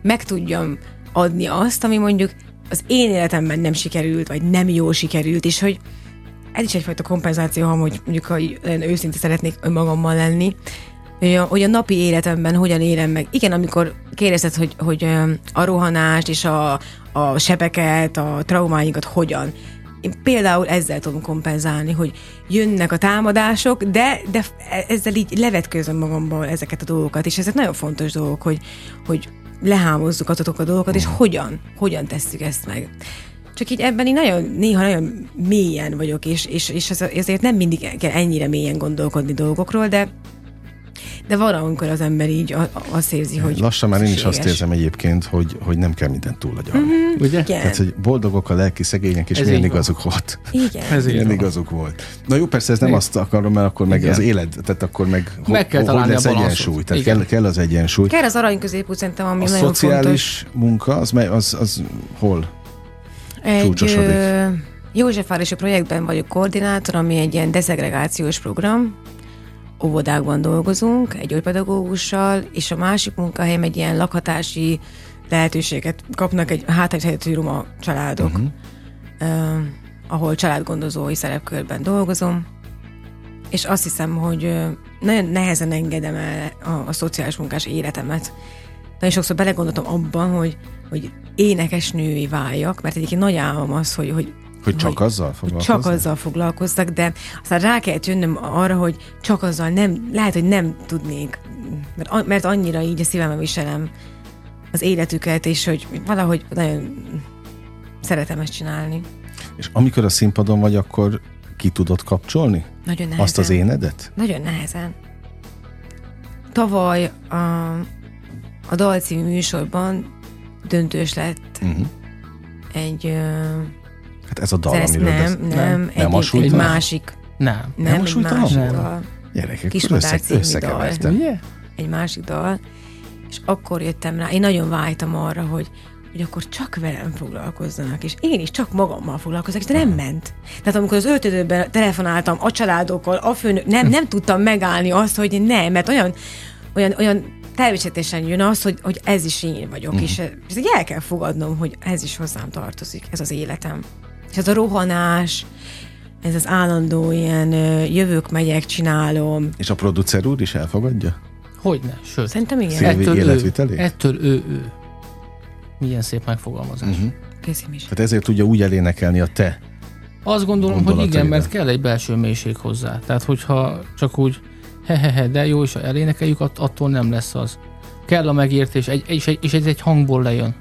meg tudjam adni azt, ami mondjuk az én életemben nem sikerült, vagy nem jól sikerült, és hogy ez is egyfajta kompenzáció, ha mondjuk, ha őszinte szeretnék önmagammal lenni, hogy a, hogy a napi életemben hogyan élem meg. Igen, amikor kérdezted, hogy, hogy a rohanást és a, a sebeket, a traumáinkat hogyan. Én például ezzel tudom kompenzálni, hogy jönnek a támadások, de, de ezzel így levetkőzöm magamból ezeket a dolgokat, és ezek nagyon fontos dolgok, hogy, hogy lehámozzuk azokat a dolgokat, és hogyan, hogyan tesszük ezt meg. Csak így ebben így nagyon, néha nagyon mélyen vagyok, és, és, és ezért nem mindig kell ennyire mélyen gondolkodni dolgokról, de de valahol az ember így azt érzi, hogy Lassan már én is azt érzem egyébként, hogy, hogy nem kell mindent túlagyalni. Mm-hmm, Ugye? Igen. Tehát, hogy boldogok a lelki szegények, és ez milyen igazuk volt. Igen. Ez milyen igazuk volt. Na jó, persze ez nem azt akarom, mert akkor meg Igen. az élet, tehát akkor meg, meg kell ho, hogy lesz a egyensúly. Tehát kell, kell, az egyensúly. Kell az arany középút szerintem, ami a nagyon szociális fontos. munka, az, az, az hol egy, ö, Józsefvárosi projektben vagyok koordinátor, ami egy ilyen deszegregációs program, óvodákban dolgozunk, egy pedagógussal, és a másik munkahelyem egy ilyen lakhatási lehetőséget kapnak egy hátrányhelyzetű roma családok, uh-huh. uh, ahol családgondozói szerepkörben dolgozom, és azt hiszem, hogy nagyon nehezen engedem el a, a szociális munkás életemet. Nagyon sokszor belegondoltam abban, hogy, hogy énekesnői váljak, mert egyébként nagy álmom az, hogy, hogy hogy csak hogy, azzal foglalkoznak? Csak azzal foglalkoztak, de aztán rá kellett jönnöm arra, hogy csak azzal nem, lehet, hogy nem tudnék, mert, mert annyira így a szívembe viselem az életüket, és hogy valahogy nagyon szeretem ezt csinálni. És amikor a színpadon vagy, akkor ki tudod kapcsolni? Nagyon nehezen. Azt az énedet? Nagyon nehezen. Tavaly a, a Dal című műsorban döntős lett uh-huh. egy Hát ez a dal, amiről nem, ez, nem, nem, egy, egy, egy másik. Nem. Nem, nem egy másik nem. dal. Gyerekek, Kismadár című dal. Ugye? Egy másik dal. És akkor jöttem rá, én nagyon vágytam arra, hogy hogy akkor csak velem foglalkozzanak, és én is csak magammal foglalkozok, de nem ment. Tehát amikor az öltözőben telefonáltam a családokkal, a főnök, nem, nem tudtam megállni azt, hogy nem, mert olyan, olyan, olyan természetesen jön az, hogy, hogy ez is én vagyok, uh-huh. és ezt el kell fogadnom, hogy ez is hozzám tartozik, ez az életem. És ez a rohanás, ez az állandó ilyen jövök, megyek, csinálom. És a producer úr is elfogadja? Hogyne, sőt. Szerintem igen. ettől ő, ettől ő, ő. Milyen szép megfogalmazás. Uh-huh. Köszönöm is. Tehát ezért tudja úgy elénekelni a te Azt gondolom, hogy igen, mert kell egy belső mélység hozzá. Tehát, hogyha csak úgy hehehe, de jó, és elénekeljük, attól nem lesz az. Kell a megértés, egy, és, egy, és ez egy hangból lejön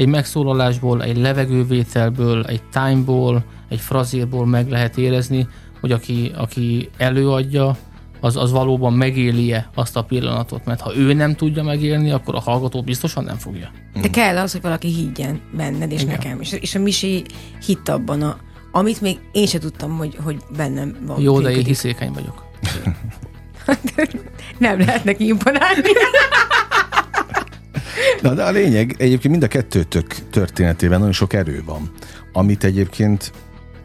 egy megszólalásból, egy levegővételből, egy timeból, egy frazérból meg lehet érezni, hogy aki, aki előadja, az, az valóban megéli-e azt a pillanatot, mert ha ő nem tudja megélni, akkor a hallgató biztosan nem fogja. De kell az, hogy valaki higgyen benned, és Igen. nekem. És, és a Misi hitt abban, a, amit még én sem tudtam, hogy, hogy bennem van. Jó, de én hiszékeny vagyok. nem lehet neki imponálni. Na, de a lényeg, egyébként mind a kettőtök történetében nagyon sok erő van, amit egyébként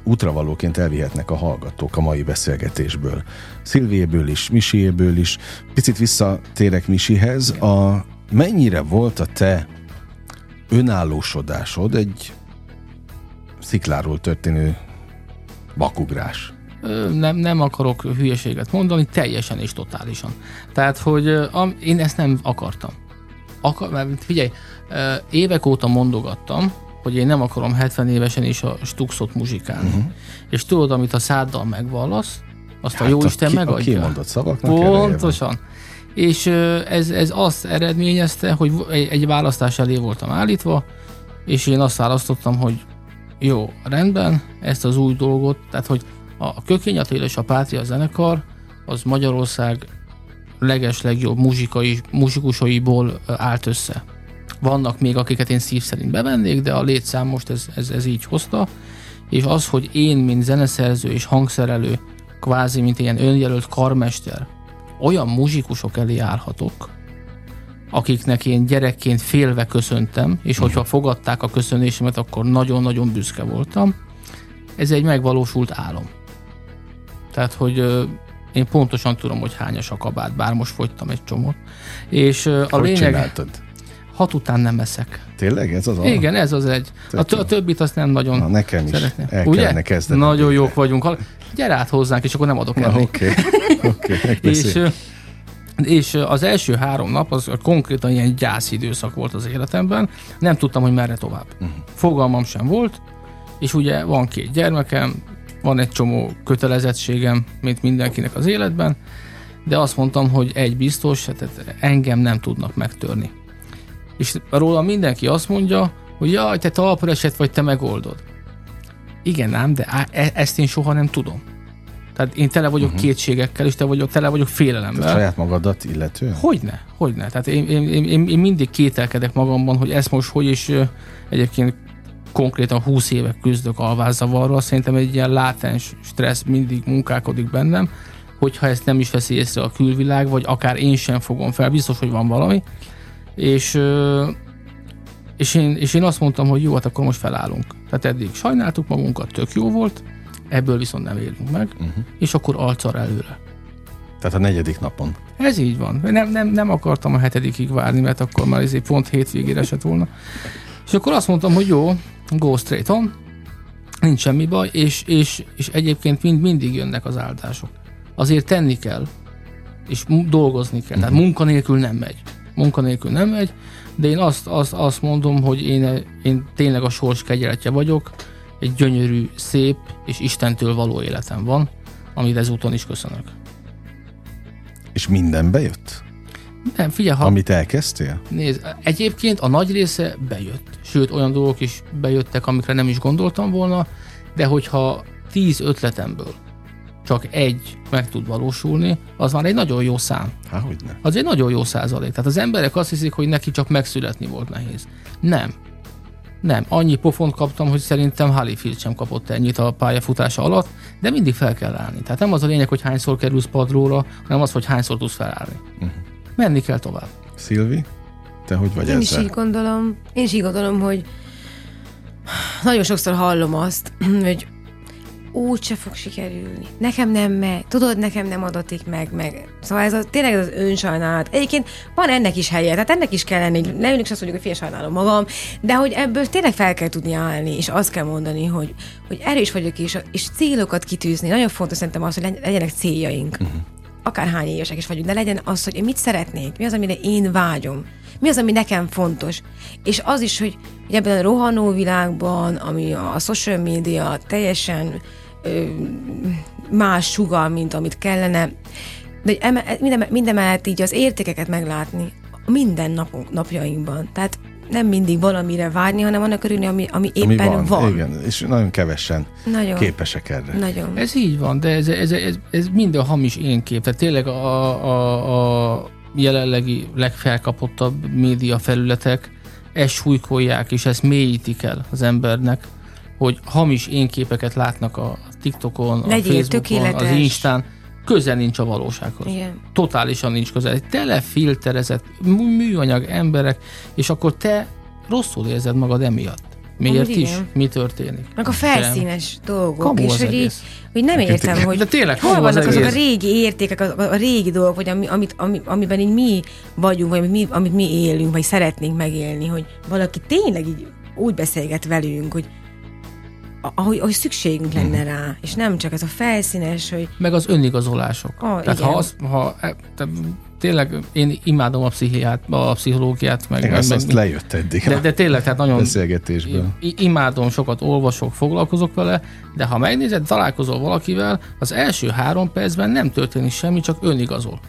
útravalóként elvihetnek a hallgatók a mai beszélgetésből. Szilvéből is, Misiéből is. Picit visszatérek Misihez. A, mennyire volt a te önállósodásod egy szikláról történő bakugrás? nem, nem akarok hülyeséget mondani, teljesen és totálisan. Tehát, hogy am, én ezt nem akartam akar, mert figyelj, évek óta mondogattam, hogy én nem akarom 70 évesen is a stuxot muzsikálni. Uh-huh. És tudod, amit a száddal megvallasz, azt hát a Jóisten ki, megadja. A kimondott szavaknak Pontosan. És ez, ez azt eredményezte, hogy egy, egy választás elé voltam állítva, és én azt választottam, hogy jó, rendben, ezt az új dolgot, tehát hogy a Kökény és a Pátria zenekar, az Magyarország leges legjobb muzsikai, muzsikusaiból állt össze. Vannak még, akiket én szív szerint bevennék, de a létszám most ez, ez, ez így hozta, és az, hogy én, mint zeneszerző és hangszerelő, kvázi, mint ilyen önjelölt karmester, olyan muzsikusok elé állhatok, akiknek én gyerekként félve köszöntem, és hogyha fogadták a köszönésemet, akkor nagyon-nagyon büszke voltam. Ez egy megvalósult álom. Tehát, hogy én pontosan tudom, hogy hányas a kabát, bár most fogytam egy csomót. És a Hogy lényeg, csináltad? hat után nem eszek. Tényleg ez az a... Igen, ez az egy. A, t- a többit azt nem nagyon Na, nekem is. szeretném. El Ugye? kezdenem Nagyon jók vagyunk. Gyere át hozzánk, és akkor nem adok enni. oké. Oké, És, és az első három nap az konkrétan ilyen gyászidőszak volt az életemben. Nem tudtam, hogy merre tovább. Mhm. Fogalmam sem volt, és ugye van két gyermekem, van egy csomó kötelezettségem, mint mindenkinek az életben, de azt mondtam, hogy egy biztos, tehát engem nem tudnak megtörni. És róla mindenki azt mondja, hogy jaj, te talpra esett vagy, te megoldod. Igen ám, de e- ezt én soha nem tudom. Tehát én tele vagyok uh-huh. kétségekkel, és te vagyok, tele vagyok félelemmel. saját magadat illetően? Hogyne, hogyne. Tehát én, én, én, én, mindig kételkedek magamban, hogy ezt most hogy is egyébként konkrétan 20 éve küzdök alvázzavarral, szerintem egy ilyen látens stressz mindig munkálkodik bennem, hogyha ezt nem is veszi észre a külvilág, vagy akár én sem fogom fel, biztos, hogy van valami. És, és, én, és én azt mondtam, hogy jó, hát akkor most felállunk. Tehát eddig sajnáltuk magunkat, tök jó volt, ebből viszont nem élünk meg, uh-huh. és akkor alcar előre. Tehát a negyedik napon. Ez így van. Nem, nem, nem akartam a hetedikig várni, mert akkor már ezért pont hétvégére esett volna. És akkor azt mondtam, hogy jó, go straight on, nincs semmi baj, és, és, és egyébként mind, mindig jönnek az áldások. Azért tenni kell, és dolgozni kell. Tehát munkanélkül nem megy. Munkanélkül nem megy, de én azt, azt, azt mondom, hogy én, én tényleg a sors kegyeletje vagyok, egy gyönyörű, szép és Istentől való életem van, amit ezúton is köszönök. És minden bejött? Nem, figyelj, ha... Amit elkezdtél? Nézd, egyébként a nagy része bejött. Sőt, olyan dolgok is bejöttek, amikre nem is gondoltam volna, de hogyha tíz ötletemből csak egy meg tud valósulni, az már egy nagyon jó szám. Há, hogy ne. Az egy nagyon jó százalék. Tehát az emberek azt hiszik, hogy neki csak megszületni volt nehéz. Nem. Nem. Annyi pofont kaptam, hogy szerintem Halifield sem kapott ennyit a pályafutása alatt, de mindig fel kell állni. Tehát nem az a lényeg, hogy hányszor kerülsz padlóra, hanem az, hogy hányszor tudsz felállni. Uh-huh. Menni kell tovább. Szilvi, te hogy vagy Én is ezzel? így gondolom, én is így gondolom, hogy nagyon sokszor hallom azt, hogy úgy se fog sikerülni. Nekem nem megy. Tudod, nekem nem adatik meg, meg. Szóval ez a, tényleg ez az önsajnálat. Egyébként van ennek is helye, tehát ennek is kell lenni. Nem is azt mondjuk, hogy fél sajnálom magam, de hogy ebből tényleg fel kell tudni állni, és azt kell mondani, hogy, hogy erős vagyok, és, és célokat kitűzni. Nagyon fontos szerintem az, hogy legy- legyenek céljaink. Uh-huh akárhány évesek is vagyunk, de legyen az, hogy én mit szeretnék, mi az, amire én vágyom, mi az, ami nekem fontos. És az is, hogy, hogy ebben a rohanó világban, ami a, social media teljesen ö, más sugal, mint amit kellene, de minden, minden mellett így az értékeket meglátni minden napunk, napjainkban. Tehát nem mindig valamire vágyni, hanem annak örülni, ami, ami éppen Ami van, van. Igen, és nagyon kevesen Nagyon. képesek erre. Nagyon. Ez így van, de ez, ez, ez, ez minden hamis én kép. Tehát tényleg a, a, a jelenlegi legfelkapottabb média felületek ezt súlykolják, és ezt mélyítik el az embernek, hogy hamis én képeket látnak a TikTokon, a Legyél Facebookon, tökéletes. az Instán. Közel nincs a valósághoz. Igen. Totálisan nincs közel. Telefilterezett mű- műanyag emberek, és akkor te rosszul érzed magad emiatt. Miért Amúgy is? igen. Mi történik? Meg a felszínes dolgok, Kamu és hogy, így, hogy nem értem, hogy De tényleg, hol kamu az vannak azok a régi értékek, a, a, régi dolgok, vagy ami, amit, ami, amiben így mi vagyunk, vagy amit mi, amit mi élünk, vagy szeretnénk megélni, hogy valaki tényleg így úgy beszélget velünk, hogy ahogy, ahogy szükségünk lenne Mhm. rá, és nem csak ez a felszínes, hogy meg az önigazolások. Ah, Tehát igen. ha, az, ha e, te, tényleg én imádom a pszichiát, a pszichológiát, meg, Igen, meg, azt, meg azt lejött eddig de, de tényleg, tehát nagyon beszélgetésből. imádom, sokat olvasok, foglalkozok vele, de ha megnézed, találkozol valakivel, az első három percben nem történik semmi, csak önigazol.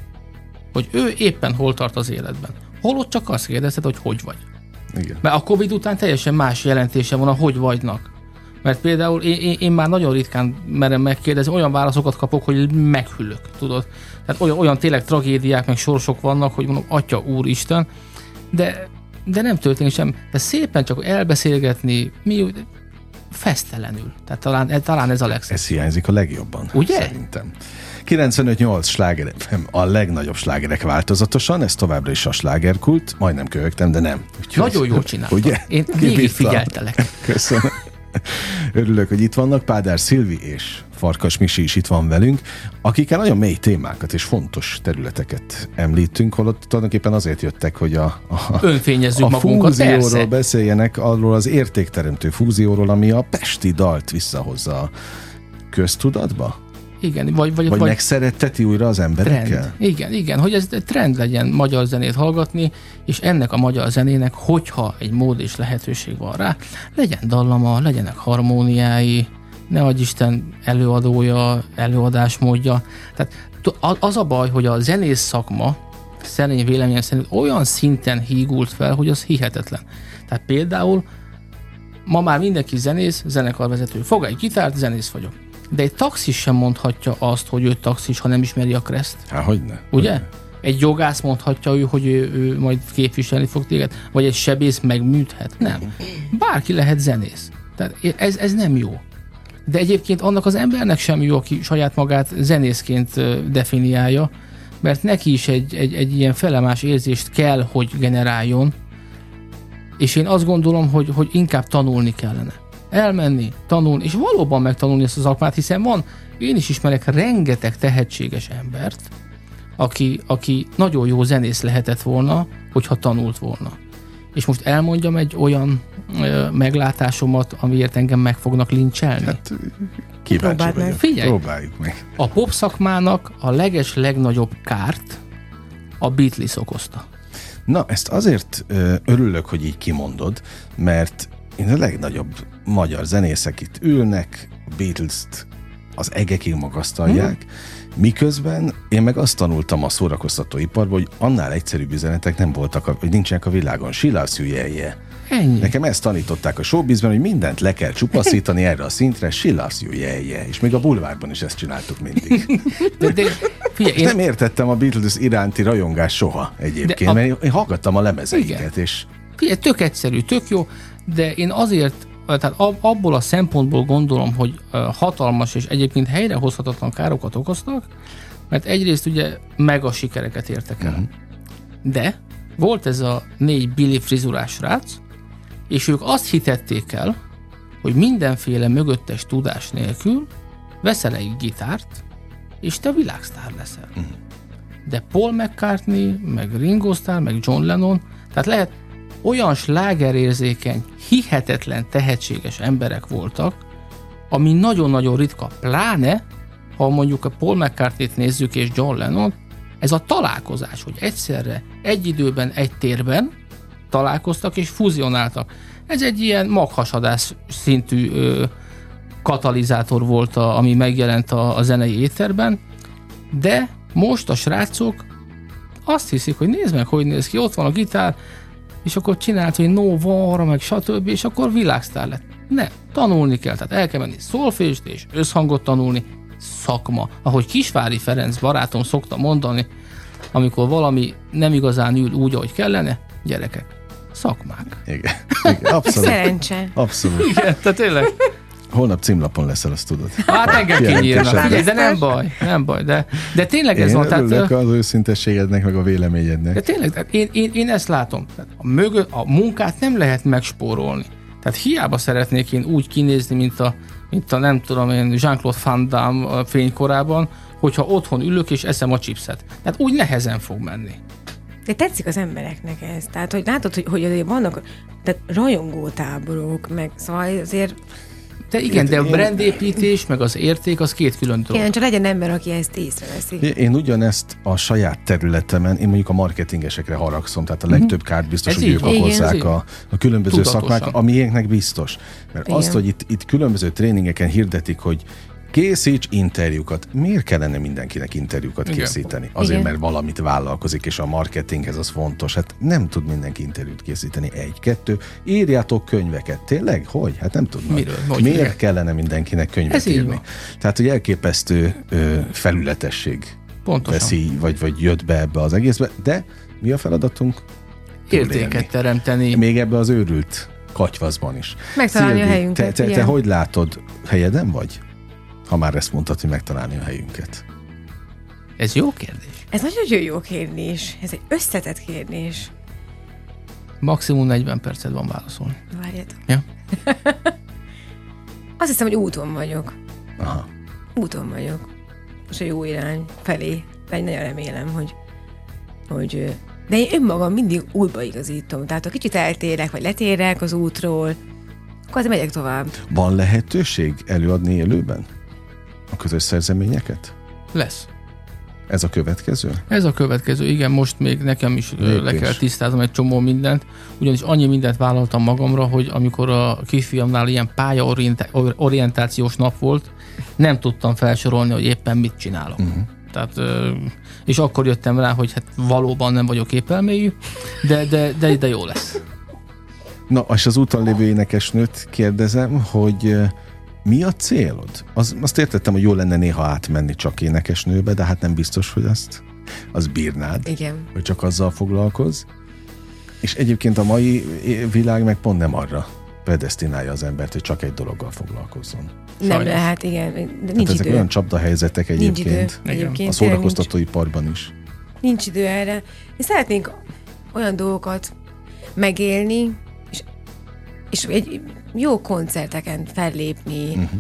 Hogy ő éppen hol tart az életben. Holott csak azt kérdezted, hogy hogy vagy. Igen. Mert a Covid után teljesen más jelentése van a hogy vagynak. Mert például én, én, én már nagyon ritkán merem megkérdezni, olyan válaszokat kapok, hogy meghűlök, tudod. Tehát olyan, olyan tényleg tragédiák, meg sorsok vannak, hogy mondom, atya úristen, de, de nem történik sem. De szépen csak elbeszélgetni, mi fesztelenül. Tehát talán, talán ez a legszebb. Ez hiányzik a legjobban, Ugye? szerintem. 95-8 sláger a legnagyobb slágerek változatosan, ez továbbra is a slágerkult, majdnem köhögtem, de nem. Úgyhogy, Nagyon jól csináltam. Ugye? Én végig figyeltelek. Köszönöm. Örülök, hogy itt vannak. Pádár Szilvi és Farkas Misi is itt van velünk, akikkel nagyon mély témákat és fontos területeket említünk, holott tulajdonképpen azért jöttek, hogy a, a, Önfényezzük a magunkat, fúzióról persze. beszéljenek, arról az értékteremtő fúzióról, ami a pesti dalt visszahozza a köztudatba? Igen, vagy, vagy, vagy, vagy megszeretteti újra az emberekkel? Trend. Igen, igen, hogy ez trend legyen magyar zenét hallgatni, és ennek a magyar zenének, hogyha egy mód és lehetőség van rá, legyen dallama, legyenek harmóniái, ne adj Isten előadója, előadásmódja. Tehát az a baj, hogy a zenész szakma szerény véleményem szerint olyan szinten hígult fel, hogy az hihetetlen. Tehát például ma már mindenki zenész, zenekarvezető. Fog egy gitárt, zenész vagyok. De egy taxis sem mondhatja azt, hogy ő taxis, ha nem ismeri a kreszt. Há, hogyne. Ugye? Hogyne. Egy jogász mondhatja ő, hogy ő, ő majd képviselni fog téged, vagy egy sebész megműthet. Nem. Bárki lehet zenész. Tehát ez, ez nem jó. De egyébként annak az embernek sem jó, aki saját magát zenészként definiálja, mert neki is egy, egy, egy ilyen felemás érzést kell, hogy generáljon, és én azt gondolom, hogy, hogy inkább tanulni kellene elmenni, tanulni, és valóban megtanulni ezt az szakmát, hiszen van, én is ismerek rengeteg tehetséges embert, aki, aki nagyon jó zenész lehetett volna, hogyha tanult volna. És most elmondjam egy olyan ö, meglátásomat, amiért engem meg fognak lincselni. Hát, kíváncsi meg. Figyelj, próbáljuk meg. A pop szakmának a leges legnagyobb kárt a Beatles okozta. Na, ezt azért ö, örülök, hogy így kimondod, mert én a legnagyobb magyar zenészek itt ülnek, Beatles-t az egekig magasztalják, hmm. miközben én meg azt tanultam a szórakoztatóiparban, hogy annál egyszerűbb üzenetek nem voltak, hogy nincsenek a világon. Silász jöjjelje. Ennyi. Nekem ezt tanították a showbizben, hogy mindent le kell csupaszítani erre a szintre, sillasz jöjjelje. És még a bulvárban is ezt csináltuk mindig. De, de, figyelj, én... Nem értettem a Beatles iránti rajongás soha egyébként, a... mert én hallgattam a lemezeiket, Igen. és... Figyelj, tök egyszerű, tök jó, de én azért tehát abból a szempontból gondolom, hogy hatalmas és egyébként helyrehozhatatlan károkat okoztak, mert egyrészt ugye mega sikereket értek el. Uh-huh. De volt ez a négy Billy frizurás srác, és ők azt hitették el, hogy mindenféle mögöttes tudás nélkül veszel egy gitárt, és te világsztár leszel. Uh-huh. De Paul McCartney, meg Ringo Starr, meg John Lennon, tehát lehet olyan slágerérzékeny, hihetetlen tehetséges emberek voltak, ami nagyon-nagyon ritka, pláne, ha mondjuk a Paul McCartney-t nézzük és John Lennon, ez a találkozás, hogy egyszerre, egy időben, egy térben találkoztak és fuzionáltak. Ez egy ilyen maghasadás szintű ö, katalizátor volt, a, ami megjelent a, a zenei éterben, de most a srácok azt hiszik, hogy nézd meg, hogy néz ki, ott van a gitár, és akkor csinált, hogy no var, meg stb., és akkor világsztár lett. Ne, tanulni kell, tehát el kell menni szolfést és összhangot tanulni, szakma. Ahogy Kisvári Ferenc barátom szokta mondani, amikor valami nem igazán ül úgy, ahogy kellene, gyerekek, szakmák. Igen, igen abszolút. Szerencse. Abszolút. Igen, tehát tényleg. Holnap címlapon leszel, azt tudod. Hát engem kinyírnak. Figyelj, de nem baj, nem baj. De, de tényleg ez én van. Tehát, az őszintességednek, meg a véleményednek. De tényleg, tehát én, én, én ezt látom. Tehát a, mögö, a munkát nem lehet megspórolni. Tehát hiába szeretnék én úgy kinézni, mint a, mint a nem tudom én, Jean-Claude Van Damme fénykorában, hogyha otthon ülök és eszem a chipset. Tehát úgy nehezen fog menni. De tetszik az embereknek ez. Tehát, hogy látod, hogy, hogy azért vannak tehát rajongótáborok, meg szóval azért de igen, de a brandépítés, meg az érték, az két külön dolog. Igen, csak legyen ember, aki ezt észreveszi. Én ugyanezt a saját területemen, én mondjuk a marketingesekre haragszom, tehát a legtöbb mhm. kárt biztos, Ez hogy ők okozzák a, a különböző Tudatosan. szakmák, amiénknek biztos. Mert igen. azt, hogy itt, itt különböző tréningeken hirdetik, hogy Készíts interjúkat. Miért kellene mindenkinek interjúkat Igen. készíteni? Azért, Igen. mert valamit vállalkozik, és a marketinghez az fontos. Hát nem tud mindenki interjút készíteni. Egy, kettő. Írjátok könyveket. Tényleg? Hogy? Hát nem tudnak. Miről? Hogy Miért igen. kellene mindenkinek könyvet Ez írni? Tehát, hogy elképesztő ö, felületesség Pontosan. veszi, vagy, vagy jött be ebbe az egészbe. De mi a feladatunk? Értéket teremteni. Még ebbe az őrült katyvaszban is. Megtalálni Szilvi, a helyünket. Te, te, te hogy látod? Helyeden vagy? Ha már ezt mondtad, hogy megtalálni a helyünket. Ez jó kérdés. Ez nagyon jó kérdés. Ez egy összetett kérdés. Maximum 40 percet van válaszolni. Várjátok. Ja. Azt hiszem, hogy úton vagyok. Aha. Úton vagyok. Most a jó irány felé. De én nagyon remélem, hogy, hogy de én önmagam mindig útba igazítom. Tehát ha kicsit eltérek, vagy letérek az útról, akkor azért megyek tovább. Van lehetőség előadni élőben a közös szerzeményeket? Lesz. Ez a következő? Ez a következő, igen, most még nekem is ö, le Lépés. kell tisztáznom egy csomó mindent, ugyanis annyi mindent vállaltam magamra, hogy amikor a kisfiamnál ilyen pályaorientációs nap volt, nem tudtam felsorolni, hogy éppen mit csinálok. Uh-huh. Tehát, és akkor jöttem rá, hogy hát valóban nem vagyok épelmélyű, de, de, de, de jó lesz. Na, és az úton lévő énekesnőt kérdezem, hogy mi a célod? Az, azt értettem, hogy jó lenne néha átmenni csak énekesnőbe, de hát nem biztos, hogy azt az bírnád, Igen. hogy csak azzal foglalkozz. És egyébként a mai világ meg pont nem arra predestinálja az embert, hogy csak egy dologgal foglalkozzon. Nem Sajnos. lehet, igen. De Tehát nincs ezek idő. olyan csapdahelyzetek Nincs idő. egyébként. Egyébként A szórakoztatóiparban is. Nincs, idő erre. Mi szeretnénk olyan dolgokat megélni, és, egy jó koncerteken fellépni. Uh-huh.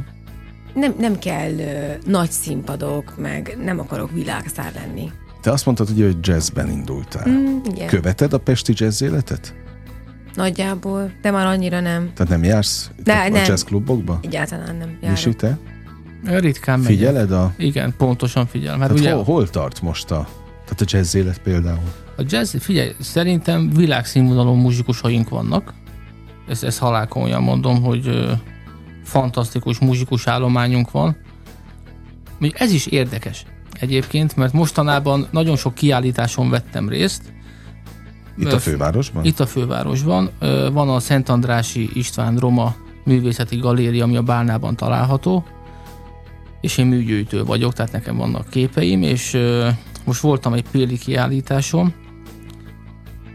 Nem, nem kell ö, nagy színpadok, meg nem akarok világszár lenni. Te azt mondtad, ugye, hogy jazzben indultál. Mm, igen, Követed a pesti jazz életet? nagyjából, de már annyira nem. Tehát nem jársz De, a nem. jazzklubokba? Egyáltalán nem Misi, járok. te? Ritkán megyek. Figyeled a... Igen, pontosan figyelem. Hát ugye hol, hol tart most a... Tehát a jazz élet például? A jazz, figyelj, szerintem világszínvonalú muzsikusaink vannak. Ezt, ezt halálkomolyan mondom, hogy ö, fantasztikus muzsikus állományunk van. Még ez is érdekes egyébként, mert mostanában nagyon sok kiállításon vettem részt. Itt a fővárosban? Itt a fővárosban. Ö, Van a Szent Andrási István Roma művészeti galéria, ami a Bálnában található, és én műgyűjtő vagyok, tehát nekem vannak képeim, és ö, most voltam egy Péli kiállításon,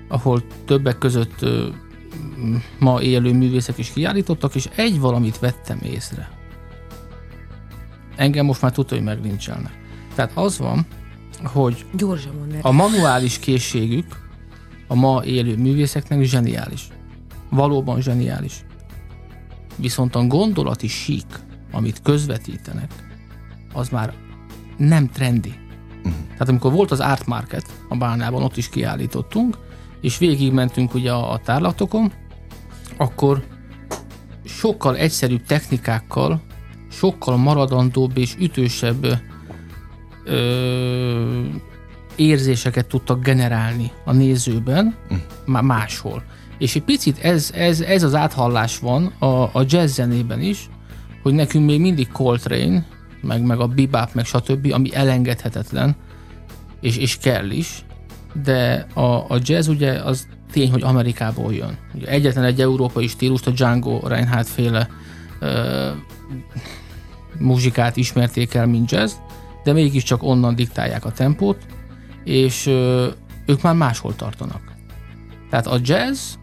ahol többek között ma élő művészek is kiállítottak, és egy valamit vettem észre. Engem most már tudta, hogy meglincselnek. Tehát az van, hogy a manuális készségük a ma élő művészeknek zseniális. Valóban zseniális. Viszont a gondolati sík, amit közvetítenek, az már nem trendi. Tehát amikor volt az Art Market a Bálnában, ott is kiállítottunk, és végigmentünk ugye a, a tárlatokon, akkor sokkal egyszerűbb technikákkal, sokkal maradandóbb és ütősebb ö, érzéseket tudtak generálni a nézőben, már máshol. És egy picit ez, ez, ez az áthallás van a, a jazz zenében is, hogy nekünk még mindig Coltrane, meg, meg a bebop, meg stb., ami elengedhetetlen, és, és kell is, de a, a jazz ugye az tény, hogy Amerikából jön. Egyetlen egy európai stílust, a Django Reinhardt féle ö, muzsikát ismerték el, mint jazz, de mégiscsak onnan diktálják a tempót, és ö, ők már máshol tartanak. Tehát a jazz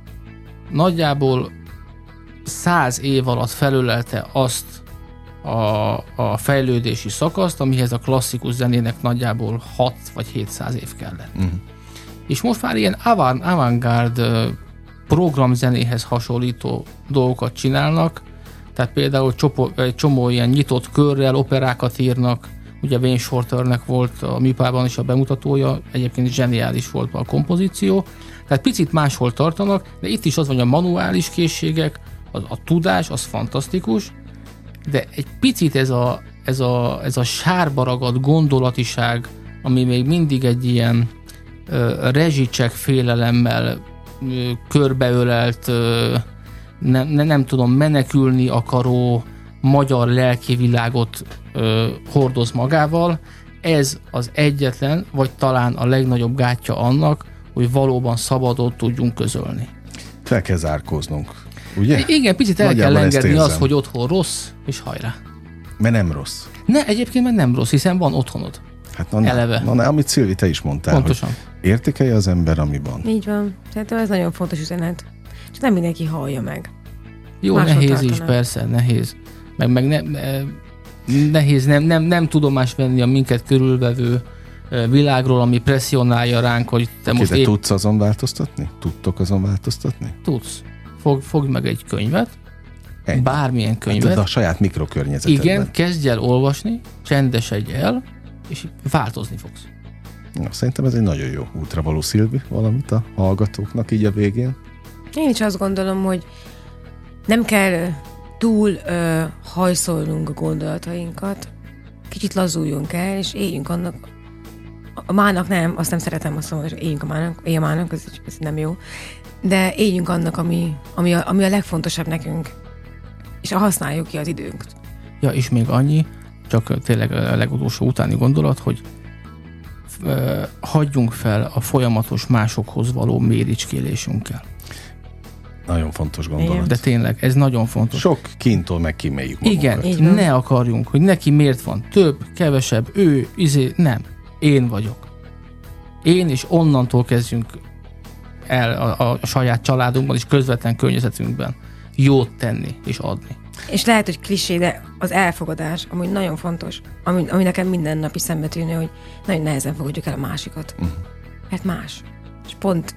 nagyjából száz év alatt felölelte azt a, a fejlődési szakaszt, amihez a klasszikus zenének nagyjából 6 vagy 700 év kellett. Uh-huh. És most már ilyen avant- avantgárd programzenéhez hasonlító dolgokat csinálnak, tehát például csopo, egy csomó ilyen nyitott körrel operákat írnak, ugye Wayne Shorternek volt a műpában is a bemutatója, egyébként zseniális volt a kompozíció, tehát picit máshol tartanak, de itt is az van, hogy a manuális készségek, a, a tudás, az fantasztikus, de egy picit ez a, ez a, ez a sárba ragadt gondolatiság, ami még mindig egy ilyen rezsicsek félelemmel körbeölelt, ö, ne, ne, nem tudom, menekülni akaró magyar lelki világot ö, hordoz magával. Ez az egyetlen, vagy talán a legnagyobb gátja annak, hogy valóban szabadon tudjunk közölni. Fel kell zárkóznunk, ugye? Igen, picit el Nagyjából kell engedni érzem. hogy otthon rossz, és hajrá. Mert nem rossz. Ne, egyébként meg nem rossz, hiszen van otthonod. Hát na, Eleve. Na, na, amit Szilvi, te is mondtál, Pontosan. hogy értékelje az ember, ami van. Így van. Szerintem ez nagyon fontos üzenet. Csak nem mindenki hallja meg. Jó, Máshol nehéz is, tartanak. persze, nehéz. Meg, meg ne, ne- nehéz nem, nem, nem tudomást venni a minket körülvevő világról, ami presszionálja ránk, hogy te Most most de épp tudsz azon változtatni? Tudtok azon változtatni? tudsz. Fog, fogj meg egy könyvet, Ennyi. bármilyen Hát könyvet, a saját mikrokörnyezetedben. igen, kezdj el olvasni, csendesedj el, és változni fogsz. Ja, szerintem ez egy nagyon jó útra való Szilvi, valamit a hallgatóknak így a végén. Én is azt gondolom, hogy nem kell túl ö, hajszolnunk a gondolatainkat, kicsit lazuljunk el, és éljünk annak, a mának nem, azt nem szeretem azt mondani, hogy éljünk a mának, élj a mának, ez, ez nem jó, de éljünk annak, ami, ami, a, ami a legfontosabb nekünk, és használjuk ki az időnket. Ja, és még annyi, csak tényleg a legutolsó utáni gondolat, hogy hagyjunk fel a folyamatos másokhoz való méricskélésünkkel. Nagyon fontos gondolat. Igen. De tényleg, ez nagyon fontos. Sok kintól megkíméljük magunkat. Igen, ne akarjunk, hogy neki miért van több, kevesebb, ő, izé, nem. Én vagyok. Én, és onnantól kezdjünk el a, a saját családunkban és közvetlen környezetünkben jót tenni és adni. És lehet, hogy klisé, de az elfogadás, amúgy nagyon fontos, ami, ami nekem mindennapi szembetűnő, hogy nagyon nehezen fogadjuk el a másikat. Uh-huh. Mert más. És pont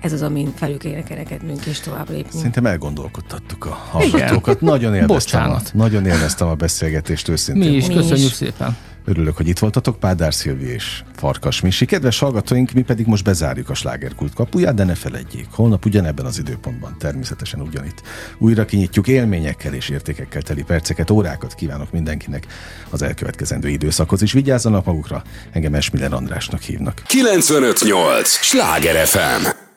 ez az, amin felül kéne kerekednünk és tovább lépni. Szerintem elgondolkodtattuk a hallgatókat. Nagyon élveztem, a, Bocsánat. nagyon élveztem a beszélgetést őszintén. Mi is, Mi köszönjük is. szépen. Örülök, hogy itt voltatok, Pádár Szilvi és Farkas Misi. Kedves hallgatóink, mi pedig most bezárjuk a slágerkult kapuját, de ne feledjék, holnap ugyanebben az időpontban, természetesen ugyanitt. Újra kinyitjuk élményekkel és értékekkel teli perceket, órákat kívánok mindenkinek az elkövetkezendő időszakhoz is. Vigyázzanak magukra, engem Esmiller Andrásnak hívnak. 958! Sláger FM!